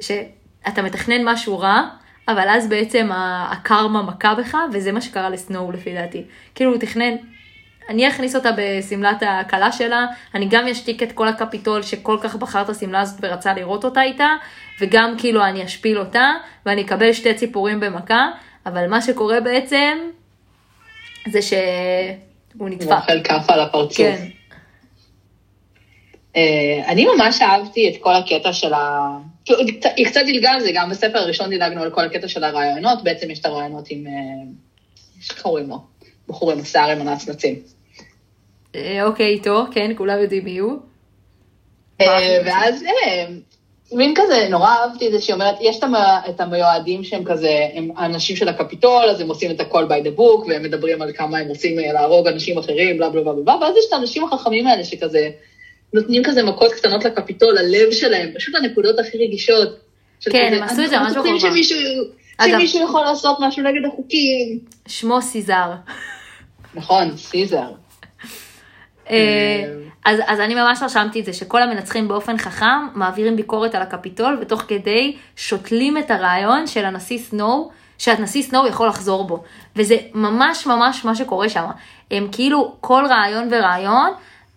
Speaker 1: שאתה מתכנן משהו רע, אבל אז בעצם הקרמה מכה בך, וזה מה שקרה לסנואו לפי דעתי. כאילו הוא תכנן, אני אכניס אותה בשמלת הכלה שלה, אני גם אשתיק את כל הקפיטול שכל כך בחר את השמלה הזאת ורצה לראות אותה איתה, וגם כאילו אני אשפיל אותה, ואני אקבל שתי ציפורים במכה, אבל מה שקורה בעצם, זה שהוא
Speaker 2: הוא
Speaker 1: נדפק.
Speaker 2: אוכל כאפה על הפרצוף.
Speaker 1: כן.
Speaker 2: אה, אני ממש אהבתי את כל הקטע של ה... כאילו, היא קצת- דילגה על זה, גם בספר הראשון דילגנו על כל הקטע של הרעיונות, בעצם יש את הרעיונות עם... אה, איך קוראים לו? בחור עם השיער עם הנצנצים.
Speaker 1: אה, אוקיי, איתו, כן, כולם יודעים מי הוא.
Speaker 2: ואז מין כזה, נורא אהבתי את זה שהיא אומרת, יש את המ- את המיועדים שהם כזה, הם האנשים של הקפיטול, אז הם עושים את הכל by the book, והם מדברים על כמה הם רוצים אה, להרוג אנשים אחרים, בלה בלה בלה בלה, ואז יש את האנשים החכמים האלה שכזה, נותנים כזה מכות קטנות לקפיטול, הלב שלהם, פשוט הנקודות הכי רגישות.
Speaker 1: כן, הם עשו את זה
Speaker 2: אנחנו
Speaker 1: ממש בחובה.
Speaker 2: שמישהו,
Speaker 1: אגב-
Speaker 2: שמישהו יכול לעשות משהו נגד החוקים.
Speaker 1: שמו סיזר.
Speaker 2: נכון, סיזר.
Speaker 1: אז, אז אני ממש רשמתי את זה, שכל המנצחים באופן חכם מעבירים ביקורת על הקפיטול, ותוך כדי שותלים את הרעיון של הנשיא סנואו, שהנשיא סנואו יכול לחזור בו. וזה ממש ממש מה שקורה שם. הם כאילו, כל רעיון ורעיון,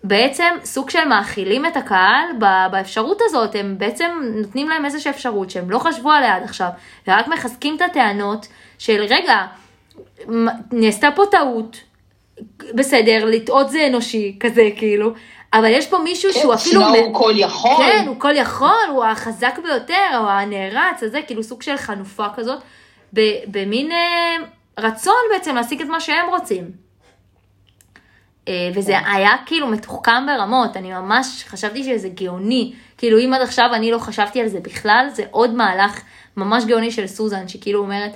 Speaker 1: בעצם סוג של מאכילים את הקהל באפשרות הזאת, הם בעצם נותנים להם איזושהי אפשרות שהם לא חשבו עליה עד עכשיו, ורק מחזקים את הטענות של רגע, נעשתה פה טעות, בסדר, לטעות זה אנושי, כזה כאילו, אבל יש פה מישהו שהוא אפילו...
Speaker 2: סנואו
Speaker 1: מ-
Speaker 2: הוא כל יכול.
Speaker 1: כן, הוא כל יכול, הוא החזק ביותר, הוא הנערץ הזה, כאילו סוג של חנופה כזאת, במין אה, רצון בעצם להשיג את מה שהם רוצים. אה, וזה היה כאילו מתוחכם ברמות, אני ממש חשבתי שזה גאוני. כאילו אם עד עכשיו אני לא חשבתי על זה בכלל, זה עוד מהלך ממש גאוני של סוזן, שכאילו אומרת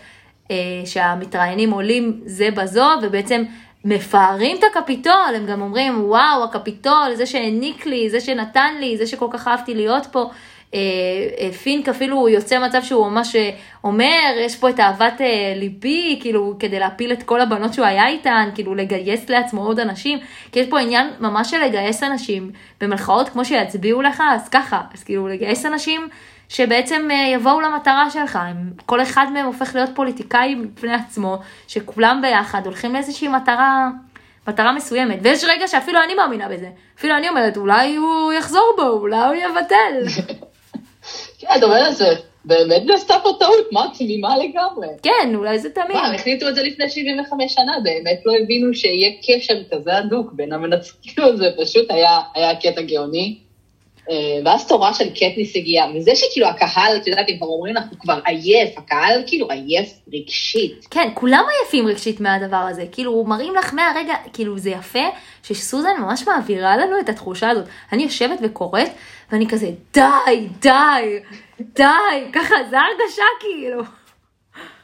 Speaker 1: אה, שהמתראיינים עולים זה בזו, ובעצם מפארים את הקפיטול, הם גם אומרים, וואו, הקפיטול, זה שהעניק לי, זה שנתן לי, זה שכל כך אהבתי להיות פה. אה, אה, פינק אפילו יוצא מצב שהוא ממש אה, אומר, יש פה את אהבת אה, ליבי, כאילו, כדי להפיל את כל הבנות שהוא היה איתן, כאילו, לגייס לעצמו עוד אנשים, כי יש פה עניין ממש של לגייס אנשים, במלכאות, כמו שיצביעו לך, אז ככה, אז כאילו, לגייס אנשים שבעצם אה, יבואו למטרה שלך, הם, כל אחד מהם הופך להיות פוליטיקאי בפני עצמו, שכולם ביחד הולכים לאיזושהי מטרה, מטרה מסוימת, ויש רגע שאפילו אני מאמינה בזה, אפילו אני אומרת, אולי הוא יחזור בו, אולי הוא יבטל. <laughs>
Speaker 2: כן, אומרת, זה באמת נעשתה פה טעות, מה, תמימה לגמרי.
Speaker 1: כן, אולי זה תמיד.
Speaker 2: מה, החליטו את זה לפני 75 שנה, באמת לא הבינו שיהיה קשר כזה הדוק בין המנצחים, <laughs> זה פשוט היה, היה קטע גאוני. אה, ואז תורה של קטניס הגיעה, וזה שכאילו הקהל, את יודעת, הם כבר אומרים הוא כבר עייף, הקהל כאילו עייף רגשית.
Speaker 1: כן, כולם עייפים רגשית מהדבר הזה. כאילו, מראים לך מהרגע, כאילו, זה יפה שסוזן ממש מעבירה לנו את התחושה הזאת. אני יושבת וקוראת, ואני כזה, די, די, די, ככה, זה הרגשה כאילו.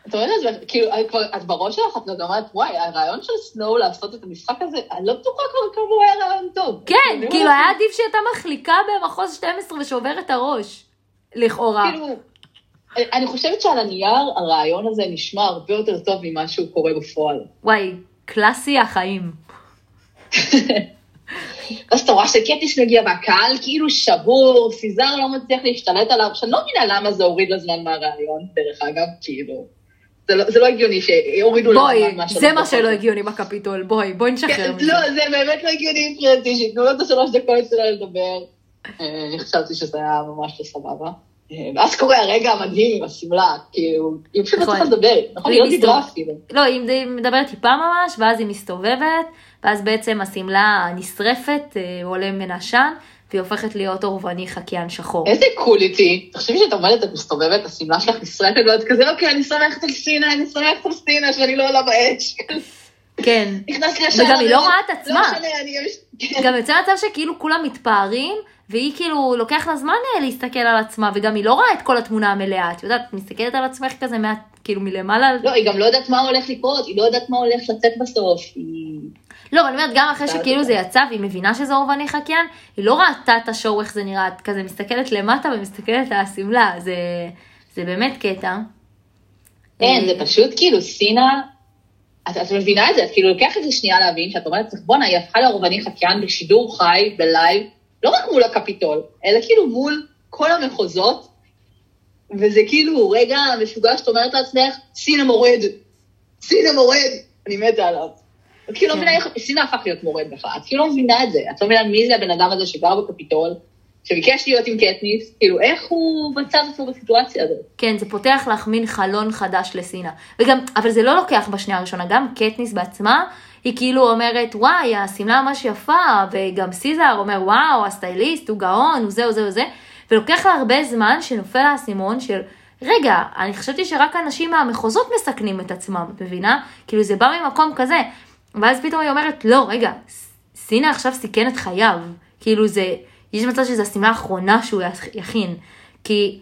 Speaker 2: את אומרת, כאילו, את כבר, את בראש שלך, את גם אומרת, וואי, הרעיון של סנואו לעשות את המשחק הזה, אני לא בטוחה כבר כמה הוא היה רעיון טוב.
Speaker 1: כן, כאילו, היה עדיף שהייתה מחליקה במחוז 12 ושובר את הראש, לכאורה.
Speaker 2: כאילו, אני חושבת שעל הנייר הרעיון הזה נשמע הרבה יותר טוב ממה שהוא קורה בפועל.
Speaker 1: וואי, קלאסי החיים. <laughs>
Speaker 2: אז אתה רואה שקטיס מגיע והקהל כאילו שבור, סיזר לא מצליח להשתלט עליו, שאני לא מבינה למה זה הוריד לזמן מהרעיון, דרך אגב, כאילו. זה לא, זה לא הגיוני שהורידו לו
Speaker 1: בואי,
Speaker 2: זמן מהשלוש
Speaker 1: זה מה. שלא הגיוני בקפיטול, בואי, בואי נשחרר
Speaker 2: כן,
Speaker 1: מזה.
Speaker 2: לא, זה באמת לא הגיוני מבחינתי, שייתנו לו את השלוש דקות שלו לדבר. אה, אני חשבתי שזה היה ממש לא סבבה. אה, ואז קורה הרגע המדהים עם השמלה, כאילו, היא פשוט לא
Speaker 1: נכון.
Speaker 2: צריכה לדבר, נכון? היא לא דיברה. אפילו.
Speaker 1: לא, היא היא מדברת טיפה ממש, ואז היא מסתובבת, ואז בעצם השמלה נשרפת, אה, עולה מן עשן, והיא הופכת להיות אורבני חקיין שחור.
Speaker 2: איזה קול איתי. תחשבי שאת עומדת, את מסתובבת, השמלה שלך נשרפת, ואת כזה, אוקיי, אני סומכת על סינה, אני סומכת על סינה, שאני לא עולה באש.
Speaker 1: כן.
Speaker 2: נכנס ישר...
Speaker 1: וגם היא לא רואה את עצמה.
Speaker 2: לא משנה, אני... כן.
Speaker 1: גם יוצא מצב שכאילו כולם מתפארים, והיא כאילו, לוקח לה זמן אה, להסתכל על עצמה, וגם היא לא רואה את כל התמונה המלאה, את יודעת, את מסתכלת על עצמך כזה, מה, כאילו מלמעלה.
Speaker 2: לא, היא גם לא יודעת מה הולך לקרות, היא לא יודעת מה הולך לצאת בסוף. היא...
Speaker 1: לא, אבל אני אומרת, גם אחרי שכאילו זה יצא, והיא מבינה שזה אורבני חקיין, היא לא ראתה את השואו איך זה נראה, את כזה מסתכלת למטה ומסתכלת על השמלה, זה, זה באמת קטע.
Speaker 2: כן, זה פשוט כאילו סינה, את, את מבינה את זה, את כאילו לוקח את זה שנייה להבין, שאת אומרת, בואנה, היא הפכה לעורבני חקיין בשידור חי, ב live, לא רק מול הקפיטול, אלא כאילו מול כל המחוזות, וזה כאילו רגע משוגע שאת אומרת לעצמך, סינה מורד, סינה מורד, אני מתה עליו. את כאילו לא
Speaker 1: כן.
Speaker 2: מבינה איך סינה הפך להיות מורד בכלל, את כאילו לא מבינה את זה, את לא מבינה מי זה הבן אדם הזה שגר בקפיטול, שביקש להיות עם קטניס, כאילו איך הוא מצא את עצמו בסיטואציה הזאת.
Speaker 1: כן, זה פותח לך מין חלון חדש לסינה. וגם, אבל זה לא לוקח בשנייה הראשונה, גם קטניס בעצמה, היא כאילו אומרת, וואי, השמלה ממש יפה, וגם סיזר אומר, וואו, הסטייליסט הוא גאון, הוא זה, הוא זה, הוא זה, ולוקח לה הרבה זמן שנופל האסימון של, רגע, אני חשבתי שרק אנשים מהמחוזות מסכנים את עצמם, את מבינה? כאילו זה בא ממקום כזה. ואז פתאום היא אומרת, לא, רגע, סינה עכשיו סיכן את חייו. כאילו זה, יש מצב שזו השמלה האחרונה שהוא יכ- יכין. כי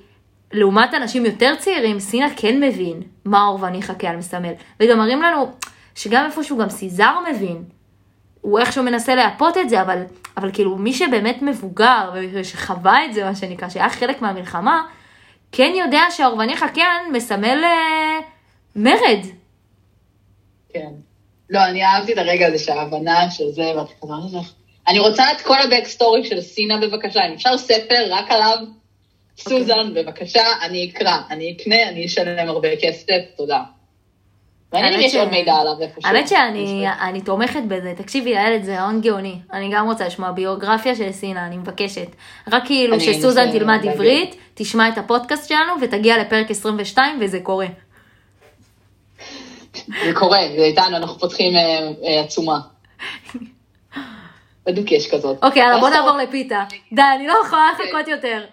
Speaker 1: לעומת אנשים יותר צעירים, סינה כן מבין מה אורבני חכה על מסמל. וגם מראים לנו שגם איפשהו גם סיזר מבין. הוא איכשהו מנסה להפות את זה, אבל, אבל כאילו מי שבאמת מבוגר ושחווה את זה, מה שנקרא, שהיה חלק מהמלחמה, כן יודע שהאורבני חקיין מסמל אה, מרד.
Speaker 2: כן. לא, אני אהבתי את הרגע הזה שההבנה של זה, ואת "מה זה?" אני רוצה את כל הבק סטורי של סינה בבקשה, אם אפשר ספר רק עליו, סוזן, בבקשה, אני אקרא, אני אקנה, אני אשלם הרבה כסף, תודה. מעניין אם
Speaker 1: האמת
Speaker 2: יש
Speaker 1: ש-
Speaker 2: עוד מידע עליו איפשהו.
Speaker 1: האמת שאני אני תומכת בזה, תקשיבי, איילת זה רעיון גאוני. אני גם רוצה לשמוע ביוגרפיה של סינה, אני מבקשת. רק כאילו שסוזן תלמד. עברית, תשמע את הפודקאסט שלנו ותגיע לפרק 22 וזה קורה.
Speaker 2: זה קורה, זה איתנו, אנחנו פותחים אה, אה, עצומה. <laughs> בדיוק יש כזאת.
Speaker 1: אוקיי, יאללה, בוא נעבור לפיתה. די, אני לא יכולה לחכות יותר.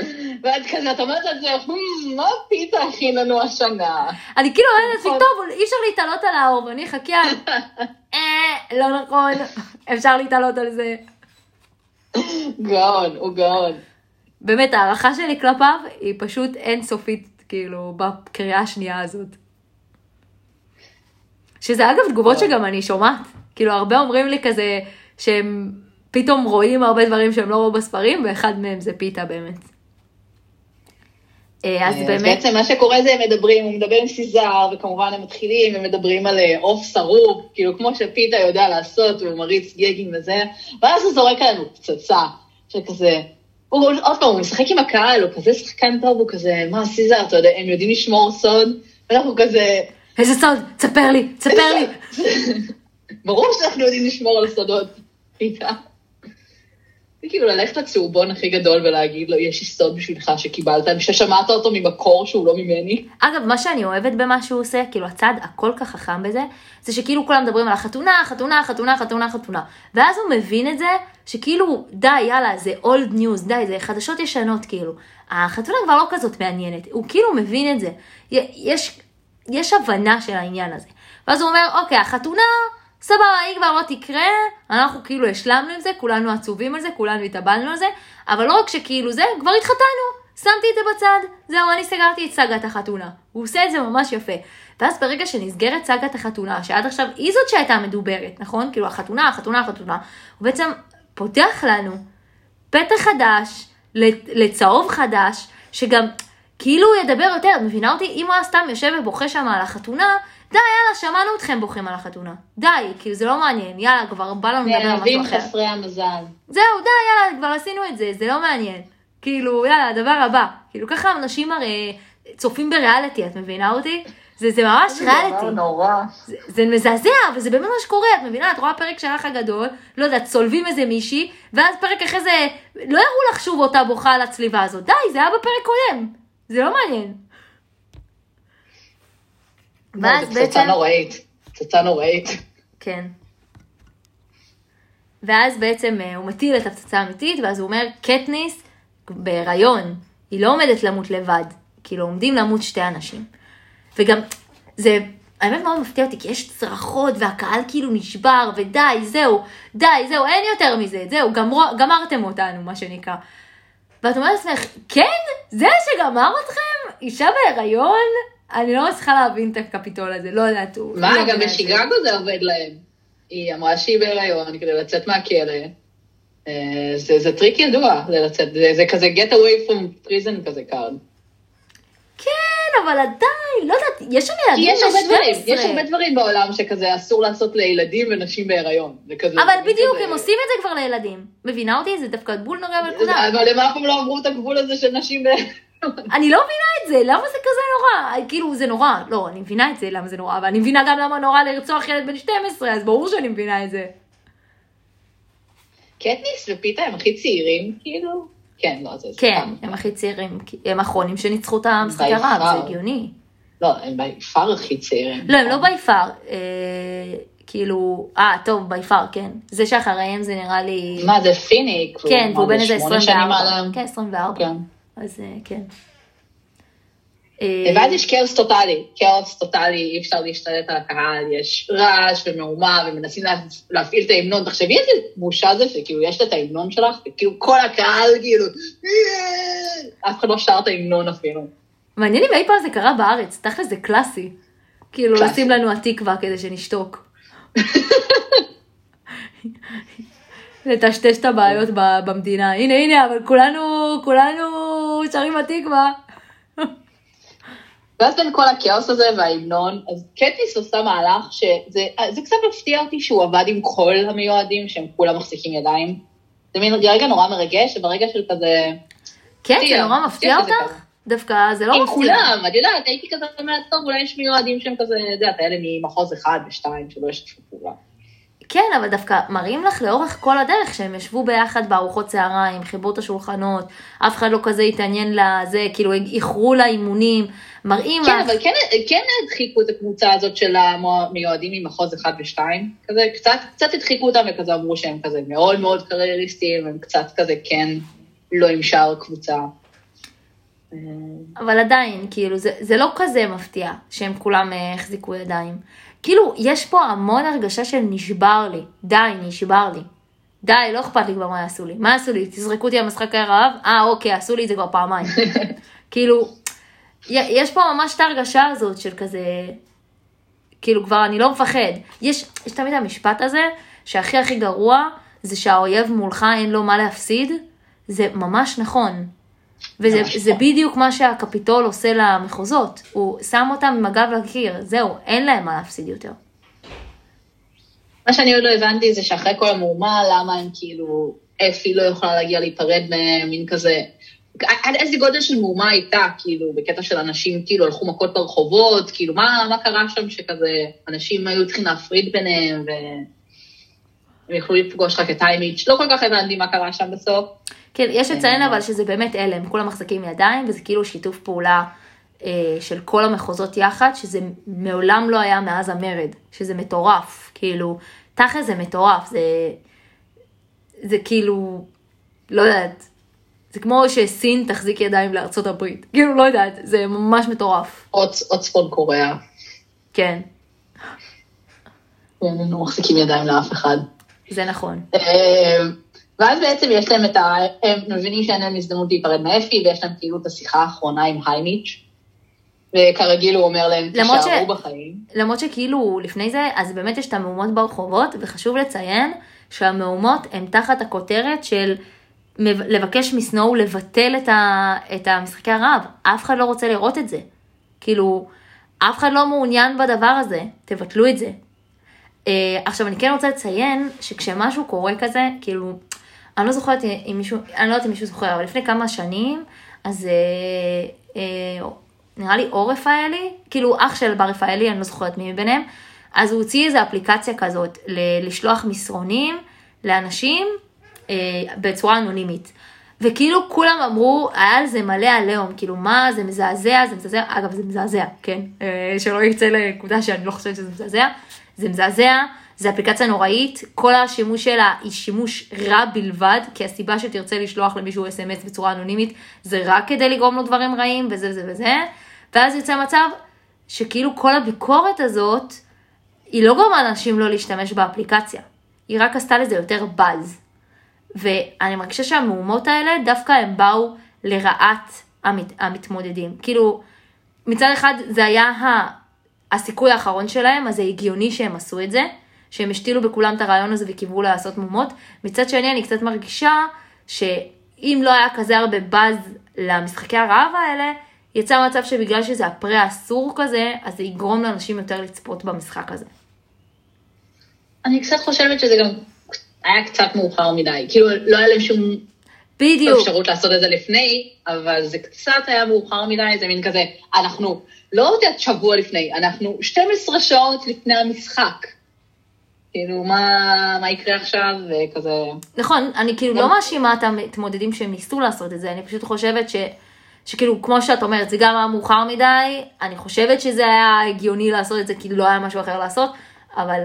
Speaker 1: <laughs>
Speaker 2: ואת כזה, את אומרת על זה, "Hmm, מה פיתה הכין לנו השנה?
Speaker 1: אני כאילו אומרת לעצמי,
Speaker 2: נכון.
Speaker 1: טוב, אי אפשר להתעלות על האורבני חקיין. <laughs> אה, לא נכון, אפשר להתעלות על זה.
Speaker 2: גאון, הוא גאון.
Speaker 1: באמת, ההערכה שלי כלפיו היא פשוט אינסופית, כאילו, בקריאה השנייה הזאת. שזה אגב תגובות שגם אני שומעת. כאילו, הרבה אומרים לי כזה, שהם פתאום רואים הרבה דברים שהם לא ראו בספרים, ואחד מהם זה פיתה באמת. אה, אז
Speaker 2: אז
Speaker 1: באמת,
Speaker 2: בעצם מה שקורה זה הם מדברים, הוא מדבר עם סיזר, וכמובן הם מתחילים, הם מדברים על אה, עוף שרוף, כאילו כמו שפיתה יודע לעשות, הוא מריץ גגים וזה, ואז הוא זורק עלינו פצצה, שכזה, הוא עוד פעם, הוא משחק עם הקהל, הוא כזה שחקן טוב, הוא כזה, מה סיזר, אתה יודע, הם יודעים לשמור סוד, ואנחנו כזה,
Speaker 1: איזה סוד, תספר לי, תספר לי. <laughs>
Speaker 2: ברור שאנחנו יודעים לשמור על סודות. זה כאילו ללכת לצהובון הכי גדול ולהגיד לו, יש לי סוד בשבילך שקיבלת, ששמעת אותו ממקור שהוא לא ממני.
Speaker 1: אגב, מה שאני אוהבת במה שהוא עושה, כאילו הצד הכל כך חכם בזה, זה שכאילו כולם מדברים על החתונה, חתונה, חתונה, חתונה, חתונה. ואז הוא מבין את זה, שכאילו, די, יאללה, זה אולד ניוז, די, זה חדשות ישנות, כאילו. החתונה כבר לא כזאת מעניינת, הוא כאילו מבין את זה. יש, יש הבנה של העניין הזה. ואז הוא אומר, אוקיי, החתונה, סבבה, היא כבר לא תקרה, אנחנו כאילו השלמנו עם זה, כולנו עצובים על זה, כולנו התאבלנו על זה, אבל לא רק שכאילו זה, כבר התחתנו, שמתי את זה בצד, זהו, אני סגרתי את סאגת החתונה. הוא עושה את זה ממש יפה. ואז ברגע שנסגרת סאגת החתונה, שעד עכשיו היא זאת שהייתה מדוברת, נכון? כאילו החתונה, החתונה, החתונה, הוא בעצם פותח לנו פתח חדש, לצהוב חדש, שגם כאילו הוא ידבר יותר, את מבינה אותי? אם הוא היה סתם יושב ובוכה שם על החתונה, די, יאללה, שמענו אתכם בוכים על החתונה. די, כאילו זה לא מעניין, יאללה, כבר בא לנו לדבר על משהו
Speaker 2: נעלבים
Speaker 1: אחר.
Speaker 2: חסרי המזל.
Speaker 1: זהו, די, יאללה, כבר עשינו את זה, זה לא מעניין. כאילו, יאללה, הדבר הבא. כאילו, ככה אנשים הרי צופים בריאליטי, את מבינה אותי? זה, זה ממש ריאליטי.
Speaker 2: נורא.
Speaker 1: זה, זה מזעזע, וזה באמת מה שקורה, את מבינה? את רואה פרק של האח הגדול, לא יודעת, צולבים איזה מישהי, ואז פרק אחרי זה, לא יראו לך שוב אותה בוכה על הצליבה הזאת. די, זה היה בפרק קודם. זה לא מעניין. ואז
Speaker 2: זה פצצה
Speaker 1: בעצם...
Speaker 2: נוראית. פצצה נוראית.
Speaker 1: כן. ואז בעצם אה, הוא מטיל את הפצצה האמיתית, ואז הוא אומר, קטניס בהיריון, היא לא עומדת למות לבד, כאילו עומדים למות שתי אנשים. וגם, זה האמת מאוד מפתיע אותי, כי יש צרחות והקהל כאילו נשבר, ודי, זהו, די, זהו, אין יותר מזה, זהו, גמר, גמרתם אותנו, מה שנקרא. ואת אומרת לעצמך, כן? זה שגמר אתכם? אישה בהיריון? אני לא מצליחה להבין את הקפיטול הזה, לא יודעת. הוא-
Speaker 2: מה,
Speaker 1: לא
Speaker 2: גם. בשיקגו זה עובד להם. היא אמרה שהיא בהיריון כדי לצאת מהכלא. אה, זה, זה טריק ידוע, זה לצאת, זה, זה כזה get away from prison כזה card.
Speaker 1: כן, אבל עדיין, לא יודעת, יש שם ילדים
Speaker 2: יש הרבה דברים,
Speaker 1: ב-12.
Speaker 2: יש הרבה דברים בעולם שכזה אסור לעשות לילדים ונשים בהיריון.
Speaker 1: אבל בדיוק,
Speaker 2: כזה-
Speaker 1: הם עושים את זה כבר לילדים. מבינה אותי? זה דווקא בול נוגע בנקודה.
Speaker 2: אבל הם אף פעם לא עברו את הגבול הזה של נשים בהיריון.
Speaker 1: אני לא מבינה את זה, למה זה כזה נורא? כאילו, זה נורא. לא, אני מבינה את זה, למה זה נורא, אבל אני מבינה גם למה נורא לרצוח ילד בן 12, אז ברור שאני מבינה את זה.
Speaker 2: קטניס ופיתה הם הכי צעירים, כאילו? כן, לא, זה...
Speaker 1: כן,
Speaker 2: סתם.
Speaker 1: הם הכי צעירים, הם האחרונים שניצחו את המשחק הרב, זה. הגיוני.
Speaker 2: לא, הם ביפר הכי צעירים.
Speaker 1: לא, הם לא ביפר, אה, כאילו, אה, טוב, ביפר, כן. זה שאחריהם זה נראה לי...
Speaker 2: מה, זה פיניק?
Speaker 1: כן, והוא בן
Speaker 2: זה
Speaker 1: איזה
Speaker 2: שמונה שנים
Speaker 1: 24.
Speaker 2: עליהם?
Speaker 1: כן, 24.
Speaker 2: כן.
Speaker 1: אז אה, כן. אה,
Speaker 2: ואז יש כאוס טוטאלי, כאוס טוטאלי, אי אפשר להשתלט על הקהל, יש רעש ומהומה ומנסים לה- להפעיל את ההמנון. תחשבי איזה בושה זה שכאילו יש את ההמנון שלך, וכאילו כל הקהל כאילו! אף אחד לא שר את ההמנון אפילו.
Speaker 1: מעניין אם אי פעם זה קרה בארץ, תכל'ס זה קלאסי. כאילו. לשים לנו התקווה כדי שנשתוק. <laughs> לטשטש את הבעיות במדינה. הנה, הנה, אבל כולנו, כולנו שרים התקווה.
Speaker 2: ואז בין כל הכאוס הזה וההמנון, אז קטיס עושה מהלך שזה זה קצת מפתיע אותי שהוא עבד עם כל המיועדים, שהם כולם מחזיקים ידיים. זה מין רגע נורא מרגש, וברגע של כזה,
Speaker 1: כן, זה נורא
Speaker 2: מפתיע
Speaker 1: אותך? דווקא זה לא
Speaker 2: עם
Speaker 1: מפתיע.
Speaker 2: כולם, את יודעת, הייתי כזה אומרת, טוב, אולי יש מיועדים שהם כזה, את יודעת, האלה ממחוז אחד ושתיים, שלא ישתפו פעולה.
Speaker 1: כן, אבל דווקא מראים לך לאורך כל הדרך שהם ישבו ביחד בארוחות צהריים, חיברו את השולחנות, אף אחד לא כזה התעניין לזה, כאילו איחרו לאימונים, מראים
Speaker 2: כן,
Speaker 1: לך.
Speaker 2: אבל כן, כן הדחיקו את הקבוצה הזאת של המיועדים ממחוז אחד ושתיים, כזה, קצת, קצת הדחיקו אותם וכזה אמרו שהם כזה מאוד מאוד קרייריסטים, הם קצת כזה כן לא עם שאר קבוצה.
Speaker 1: אבל עדיין, כאילו, זה, זה לא כזה מפתיע שהם כולם אה, החזיקו ידיים. כאילו, יש פה המון הרגשה של נשבר לי. די, נשבר לי. די, לא אכפת לי כבר מה יעשו לי. מה יעשו לי? תזרקו אותי למשחק הרעב? אה, אוקיי, עשו לי את זה כבר פעמיים. <laughs> כאילו, יש פה ממש את ההרגשה הזאת של כזה, כאילו כבר אני לא מפחד. יש, יש תמיד המשפט הזה, שהכי הכי גרוע, זה שהאויב מולך אין לו מה להפסיד. זה ממש נכון. וזה
Speaker 2: ממש
Speaker 1: זה
Speaker 2: נכון.
Speaker 1: בדיוק מה שהקפיטול עושה למחוזות. הוא שם אותם עם הגב לקיר, זהו, אין להם מה להפסיד יותר.
Speaker 2: מה שאני עוד לא הבנתי זה שאחרי כל המהומה, למה הם כאילו, אפי לא יכולה להגיע להיפרד מהם, מין כזה, עד איזה גודל של מהומה הייתה, כאילו, בקטע של אנשים כאילו הלכו מכות ברחובות, כאילו, מה, מה קרה שם שכזה, אנשים היו צריכים להפריד ביניהם, והם יכלו לפגוש רק את טיימיץ', לא כל כך הבנתי מה קרה שם בסוף.
Speaker 1: כן, יש לציין
Speaker 2: אה.
Speaker 1: אבל שזה באמת אלה, הם כולם מחזיקים ידיים, וזה כאילו שיתוף פעולה אה, של כל המחוזות יחד, שזה מעולם לא היה מאז המרד, שזה מטורף, כאילו, תכל'ס זה מטורף, זה, זה כאילו, לא יודעת, זה כמו שסין תחזיק ידיים לארצות הברית, כאילו, לא יודעת, זה ממש מטורף,
Speaker 2: עוד צפון קוריאה,
Speaker 1: כן,
Speaker 2: הם לא מחזיקים ידיים לאף אחד.
Speaker 1: זה נכון.
Speaker 2: אה, ואז בעצם יש להם את ה... הם מבינים שאין להם הזדמנות להיפרד מאפי, ויש להם כאילו את השיחה האחרונה עם היימיץ', וכרגיל הוא אומר להם,
Speaker 1: למרות ש-
Speaker 2: תישארו בחיים.
Speaker 1: למרות שכאילו לפני זה, אז באמת יש את המהומות ברחובות, וחשוב לציין שהמהומות הן תחת הכותרת של לבקש מסנואו לבטל את, ה, את המשחקי הרעב. אף אחד לא רוצה לראות את זה. כאילו, אף אחד לא מעוניין בדבר הזה, תבטלו את זה. Uh, עכשיו, אני כן רוצה לציין שכשמשהו קורה כזה, כאילו, אני לא זוכרת אם מישהו, אני לא יודעת אם מישהו זוכר, אבל לפני כמה שנים, אז uh, uh, נראה לי אור רפאלי, כאילו אח של בר רפאלי, אני לא זוכרת מי מביניהם, אז הוא הוציא איזו אפליקציה כזאת, ל- לשלוח מסרונים לאנשים בצורה אנונימית. וכאילו כולם אמרו, היה על זה מלא עליהום, כאילו מה, זה מזעזע, זה מזעזע, אגב זה מזעזע, כן, אה, שלא יצא לנקודה שאני לא חושבת שזה מזעזע, זה מזעזע, זו אפליקציה נוראית, כל השימוש שלה היא שימוש רע בלבד, כי הסיבה שתרצה לשלוח למישהו אס.אם.אס בצורה אנונימית, זה רק כדי לגרום לו דברים רעים, וזה וזה וזה, ואז יוצא מצב שכאילו כל הביקורת הזאת, היא לא גורמה לאנשים לא להשתמש באפליקציה, היא רק עשתה לזה יותר באז. ואני מרגישה שהמהומות האלה, דווקא הם באו לרעת המת, המתמודדים. כאילו, מצד אחד זה היה ה, הסיכוי האחרון שלהם, אז זה הגיוני שהם עשו את זה, שהם השתילו בכולם את הרעיון הזה וקיוו לעשות מהומות. מצד שני, אני קצת מרגישה שאם לא היה כזה הרבה באז למשחקי הרעב האלה, יצא מצב שבגלל שזה הפרה האסור כזה, אז זה יגרום לאנשים יותר לצפות במשחק הזה.
Speaker 2: אני קצת חושבת שזה גם היה קצת מאוחר מדי. כאילו, לא היה להם שום
Speaker 1: בדיוק.
Speaker 2: אפשרות לעשות את זה לפני, אבל זה קצת היה מאוחר מדי, זה מין כזה, אנחנו לא יודעת שבוע לפני, אנחנו 12 שעות לפני המשחק. כאילו, מה, מה יקרה עכשיו, וכזה...
Speaker 1: נכון, אני כאילו לא מאשימה את המתמודדים שהם ניסו לעשות את זה, אני פשוט חושבת ש... שכאילו, כמו שאת אומרת, זה גם היה מאוחר מדי, אני חושבת שזה היה הגיוני לעשות את זה, כי לא היה משהו אחר לעשות, אבל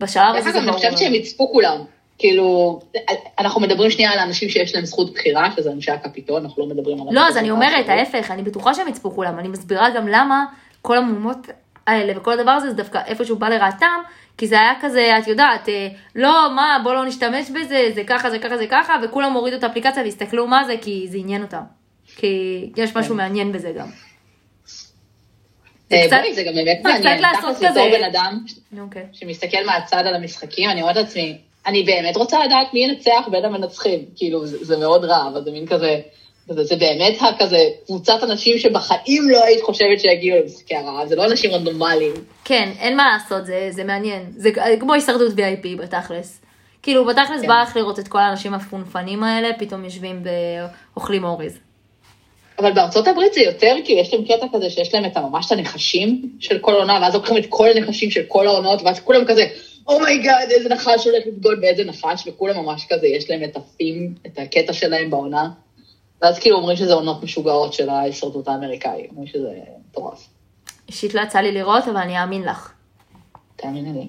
Speaker 1: בשלב הזה זה
Speaker 2: ברור. אני חושבת שהם יצפו כולם. כאילו, אנחנו מדברים שנייה על האנשים שיש להם זכות בחירה, שזה אנשי הקפיטול, אנחנו לא מדברים על...
Speaker 1: לא, אז אני אומרת, ההפך, אני בטוחה שהם יצפו כולם, אני מסבירה גם למה כל המהומות האלה וכל הדבר הזה, זה דווקא איפשהו בא לרעתם, כי זה היה כזה, את יודעת, אה, לא, מה, בוא לא נשתמש בזה, זה ככה, זה ככה, זה ככה, וכולם הורידו את האפליקציה והסתכלו מה זה, כי זה עניין אותם. כי יש משהו כן. מעניין בזה גם.
Speaker 2: אה, זה גם באמת מעניין, זה קצת כזה. בתור בן אדם אוקיי. שמסתכל מהצד על המשחקים, אני אומרת לעצמי, אני באמת רוצה לדעת מי ינצח בין המנצחים, כאילו, זה, זה מאוד רע, אבל זה מין כזה, זה, זה באמת הכזה קבוצת אנשים שבחיים לא היית חושבת שיגיעו למשחקי הרעב, זה לא אנשים רנדומליים.
Speaker 1: כן, אין מה לעשות, זה, זה מעניין, זה כמו הישרדות VIP בתכלס. כאילו, בתכלס כן. בא לך לראות את כל האנשים הפונפנים האלה, פתאום יושבים ואוכלים אורז.
Speaker 2: אבל בארצות הברית זה יותר, כי יש להם קטע כזה שיש להם את ממש את הנחשים של כל עונה, ואז לוקחים את כל הנחשים של כל העונות, ואז כולם כזה, oh my god, oh איזה נחש הולך לבגוד באיזה נחש, וכולם ממש כזה, יש להם את הפים, את הקטע שלהם בעונה. ואז כאילו אומרים שזה עונות משוגעות של ההישרדות האמריקאי, אומרים שזה מטורף.
Speaker 1: אישית לא יצא לי לראות, אבל אני אאמין לך.
Speaker 2: תאמיני לי.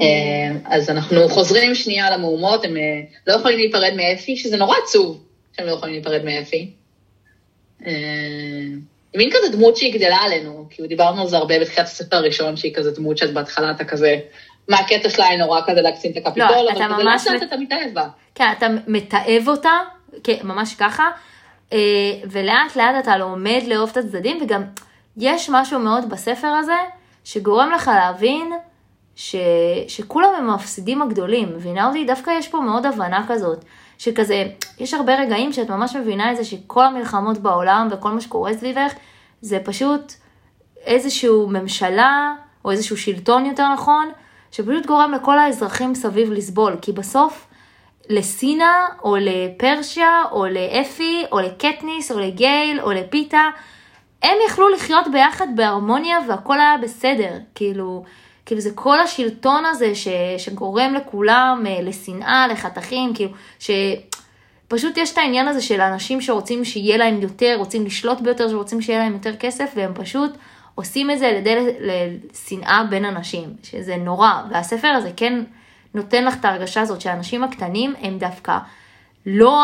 Speaker 2: אה, אז אנחנו חוזרים שנייה למהומות, הם אה, לא יכולים להיפרד מאפי, שזה נורא עצוב שהם לא יכולים להיפרד מאפי. היא מין כזה דמות שהיא גדלה עלינו, כאילו דיברנו על זה הרבה בתחילת הספר הראשון, שהיא כזה דמות שאת בהתחלה אתה כזה, מה הקטע שלה היא נורא כזה להקצין את הקפיטול, לא, אבל כזה לאט לאט אתה מתאהב בה.
Speaker 1: כן, אתה מתעב אותה, כן, ממש ככה, אה, ולאט לאט אתה לומד לאהוב את הצדדים, וגם יש משהו מאוד בספר הזה, שגורם לך להבין ש... שכולם הם המפסידים הגדולים, מבינה אותי? דווקא יש פה מאוד הבנה כזאת. שכזה, יש הרבה רגעים שאת ממש מבינה את זה שכל המלחמות בעולם וכל מה שקורה סביבך, זה פשוט איזשהו ממשלה, או איזשהו שלטון יותר נכון, שפשוט גורם לכל האזרחים סביב לסבול, כי בסוף לסינה, או לפרשיה, או לאפי, או לקטניס, או לגייל, או לפיתה, הם יכלו לחיות ביחד בהרמוניה והכל היה בסדר, כאילו, כאילו זה כל השלטון הזה ש, שגורם לכולם אה, לשנאה, לחתכים, כאילו, שפשוט יש את העניין הזה של אנשים שרוצים שיהיה להם יותר, רוצים לשלוט ביותר, שרוצים שיהיה להם יותר כסף, והם פשוט עושים את זה על ידי לשנאה בין אנשים, שזה נורא, והספר הזה כן נותן לך את ההרגשה הזאת שהאנשים הקטנים הם דווקא לא,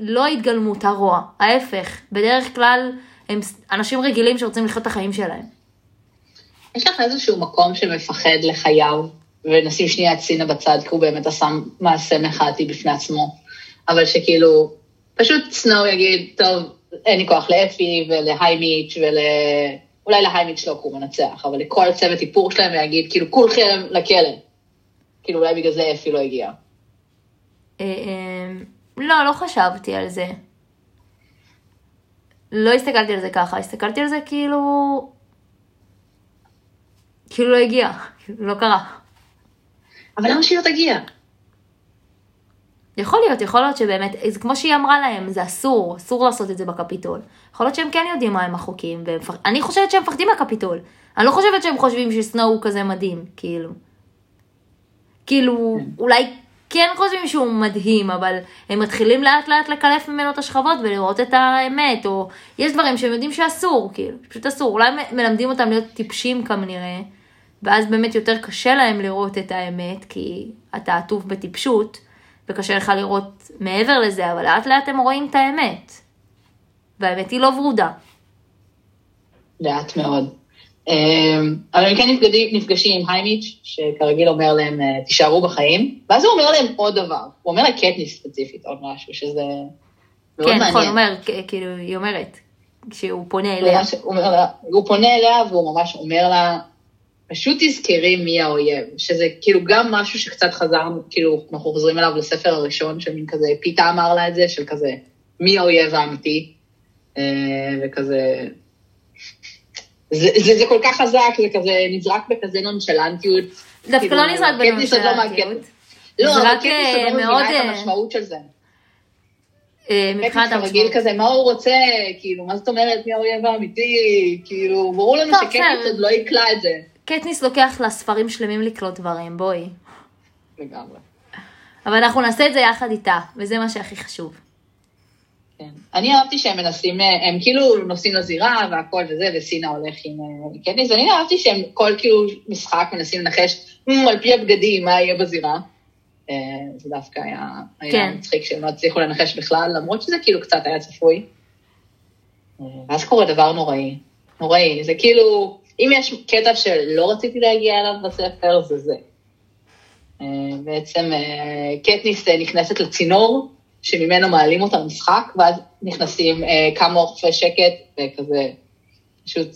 Speaker 1: לא ההתגלמות הרוע, ההפך, בדרך כלל הם אנשים רגילים שרוצים לחיות את החיים שלהם.
Speaker 2: יש לך איזשהו מקום שמפחד לחייו, ונשים שנייה את סינה בצד, כי הוא באמת עשה מעשה מחאתי בפני עצמו, אבל שכאילו, פשוט סנואו יגיד, טוב, אין לי כוח לאפי ולהיימיץ' ול... אולי להיימיץ' לא, כי הוא מנצח, אבל לכל הצוות איפור שלהם ויגיד, כאילו, כולכם לכלא. כאילו, אולי בגלל זה אפי לא הגיע.
Speaker 1: אה, אה, לא, לא חשבתי על זה. לא הסתכלתי על זה ככה, הסתכלתי על זה כאילו... כאילו לא הגיע, <laughs> לא קרה.
Speaker 2: אבל למה שהיא לא תגיע?
Speaker 1: יכול להיות, יכול להיות שבאמת, זה כמו שהיא אמרה להם, זה אסור, אסור לעשות את זה בקפיטול. יכול להיות שהם כן יודעים מה הם החוקים, ואני חושבת שהם מפחדים מהקפיטול. אני לא חושבת שהם חושבים שסנואו הוא כזה מדהים, כאילו. כאילו, אולי כן חושבים שהוא מדהים, אבל הם מתחילים לאט לאט לקלף ממנו את השכבות ולראות את האמת, או יש דברים שהם יודעים שאסור, כאילו, פשוט אסור. אולי מלמדים אותם להיות טיפשים כנראה, ואז באמת יותר קשה להם לראות את האמת, כי אתה עטוף בטיפשות, וקשה לך לראות מעבר לזה, אבל לאט לאט הם רואים את האמת. והאמת היא לא ורודה.
Speaker 2: לאט מאוד. אמ, אבל הם כן נפגשים, נפגשים עם היימיץ', שכרגיל אומר להם, אה, תישארו בחיים, ואז הוא אומר להם עוד דבר, הוא אומר לקטניס ספציפית עוד משהו, שזה מאוד
Speaker 1: כן,
Speaker 2: מעניין.
Speaker 1: נכון, הוא אומר, כאילו, היא אומרת, כשהוא פונה אליה.
Speaker 2: ממש, הוא, אומר הוא פונה אליה והוא ממש אומר לה, פשוט תזכרי מי האויב, שזה כאילו גם משהו שקצת חזרנו, כאילו אנחנו חוזרים אליו לספר הראשון, שמין כזה, פיתה אמר לה את זה, של כזה, מי האויב האמיתי, אה, וכזה, זה, זה, זה כל כך חזק, זה כזה נזרק בכזה נונשלנטיות.
Speaker 1: דווקא
Speaker 2: כאילו,
Speaker 1: לא נזרק
Speaker 2: לא
Speaker 1: בנונשלנטיות.
Speaker 2: לא, אבל קטניס עוד לא מבינה את
Speaker 1: אה,
Speaker 2: המשמעות של זה.
Speaker 1: אה, מבחינת המשמעות.
Speaker 2: כזה, מה הוא רוצה, כאילו, מה זאת אומרת, מי האויב האמיתי, כאילו, ברור לנו שקטניס. עוד לא יקלע את זה.
Speaker 1: קטניס לוקח לה ספרים שלמים לקלוט דברים, בואי.
Speaker 2: לגמרי.
Speaker 1: אבל אנחנו נעשה את זה יחד איתה, וזה מה שהכי חשוב.
Speaker 2: כן. אני אהבתי שהם מנסים, אה, הם כאילו נוסעים לזירה והכל וזה, וסינה הולך עם אה, קטניס, ואני אהבתי שהם כל כאילו משחק מנסים לנחש "מ, על פי הבגדים מה יהיה בזירה. אה, זה דווקא היה, היה
Speaker 1: כן.
Speaker 2: מצחיק שהם לא הצליחו לנחש בכלל, למרות שזה כאילו קצת היה צפוי. ואז קורה דבר נוראי, נוראי, זה כאילו, אם יש קטע שלא רציתי להגיע אליו בספר, זה זה. אה, בעצם אה, קטניס אה, נכנסת לצינור, שממנו מעלים אותה למשחק, ואז נכנסים כמה אוכפי שקט, וכזה פשוט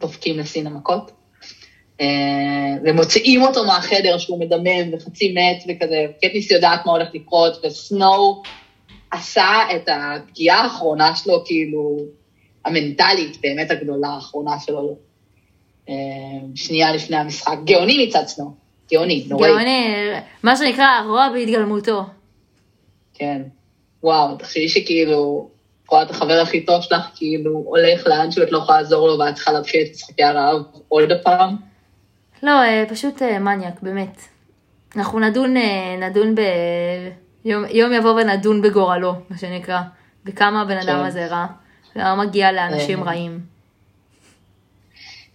Speaker 2: דופקים לסין המכות. ומוציאים אותו מהחדר שהוא מדמם וחצי מת וכזה, קטניס יודעת מה הולך לקרות, וסנואו עשה את הפגיעה האחרונה שלו, כאילו, המנטלית באמת הגדולה האחרונה שלו, שנייה לפני המשחק. גאוני מצד סנואו, גאוני, נוראי.
Speaker 1: גאוני, מה שנקרא, הרוע בהתגלמותו.
Speaker 2: כן. וואו, תחשבי שכאילו, רואה את החבר הכי טוב שלך, כאילו, הולך לאן שהוא את לא יכולה לעזור לו, ואת צריכה להתחיל את משחקי הרעב עוד פעם.
Speaker 1: לא, אה, פשוט אה, מניאק, באמת. אנחנו נדון, אה, נדון ב... יום, יום יבוא ונדון בגורלו, מה שנקרא. וכמה הבן אדם
Speaker 2: כן.
Speaker 1: הזה רע. ומה מגיע לאנשים. רעים.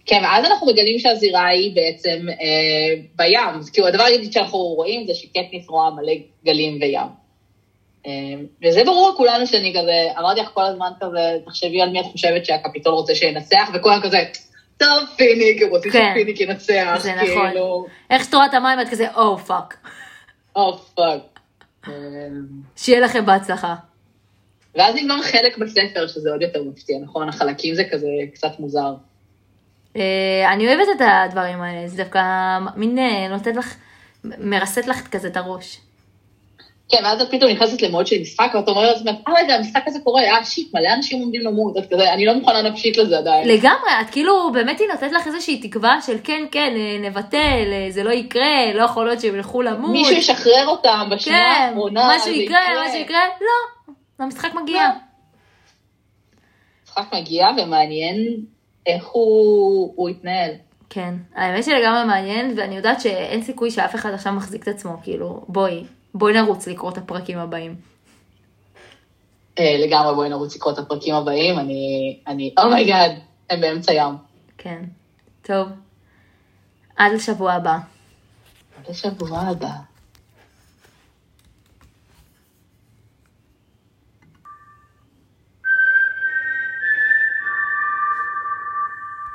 Speaker 2: כן, ואז אנחנו מגלים שהזירה היא בעצם אה, בים. כאילו, הדבר היחידי שאנחנו רואים זה שקטניס רואה מלא גלים וים. אה, וזה ברור לכולנו שאני כזה, אמרתי לך כל הזמן כזה, תחשבי על מי את חושבת שהקפיטול רוצה שינצח, וכולם כזה, טוב, פיניק, רוצים
Speaker 1: כן.
Speaker 2: שפיניק ינצח,
Speaker 1: זה נכון.
Speaker 2: כאילו,
Speaker 1: איך שאת רואה את המים את כזה, oh
Speaker 2: fuck. oh fuck.
Speaker 1: שיהיה לכם בהצלחה.
Speaker 2: ואז נגמר חלק בספר, שזה עוד יותר מפתיע, נכון? החלקים זה כזה קצת מוזר.
Speaker 1: אה, אני אוהבת את הדברים האלה, זה דווקא מין אה, נותנת לך, מרסט לך כזה את הראש.
Speaker 2: כן, ואז את פתאום נכנסת ל mode של משחק, ואת אומרת לעצמך, אה רגע, המשחק הזה קורה, אה shit, מלא אנשים עומדים למות, את כזה, אני לא מוכנה נפשית לזה עדיין.
Speaker 1: לגמרי, את כאילו, באמת היא נותנת לך איזושהי תקווה של כן, כן, אה, נבטל, זה לא יקרה, לא יכול להיות שהם ילכו למות.
Speaker 2: מישהו ישחרר אותם בשנייה
Speaker 1: כן,
Speaker 2: האחרונה,
Speaker 1: משהו
Speaker 2: זה
Speaker 1: יקרה, משהו יקרה, לא, המשחק מגיע.
Speaker 2: לא. המשחק מגיע, ומעניין איך הוא הוא יתנהל.
Speaker 1: כן, האמת שלגמרי מעניין, ואני יודעת שאין סיכוי שאף אחד עכשיו מחזיק את עצמו, כאילו, בואי, בואי נרוץ לקרוא את הפרקים הבאים.
Speaker 2: אה, לגמרי, בואי נרוץ לקרוא את הפרקים הבאים, אני, אני, oh my god, הם באמצע ים.
Speaker 1: כן, טוב. עד לשבוע הבא.
Speaker 2: עד השבוע הבא.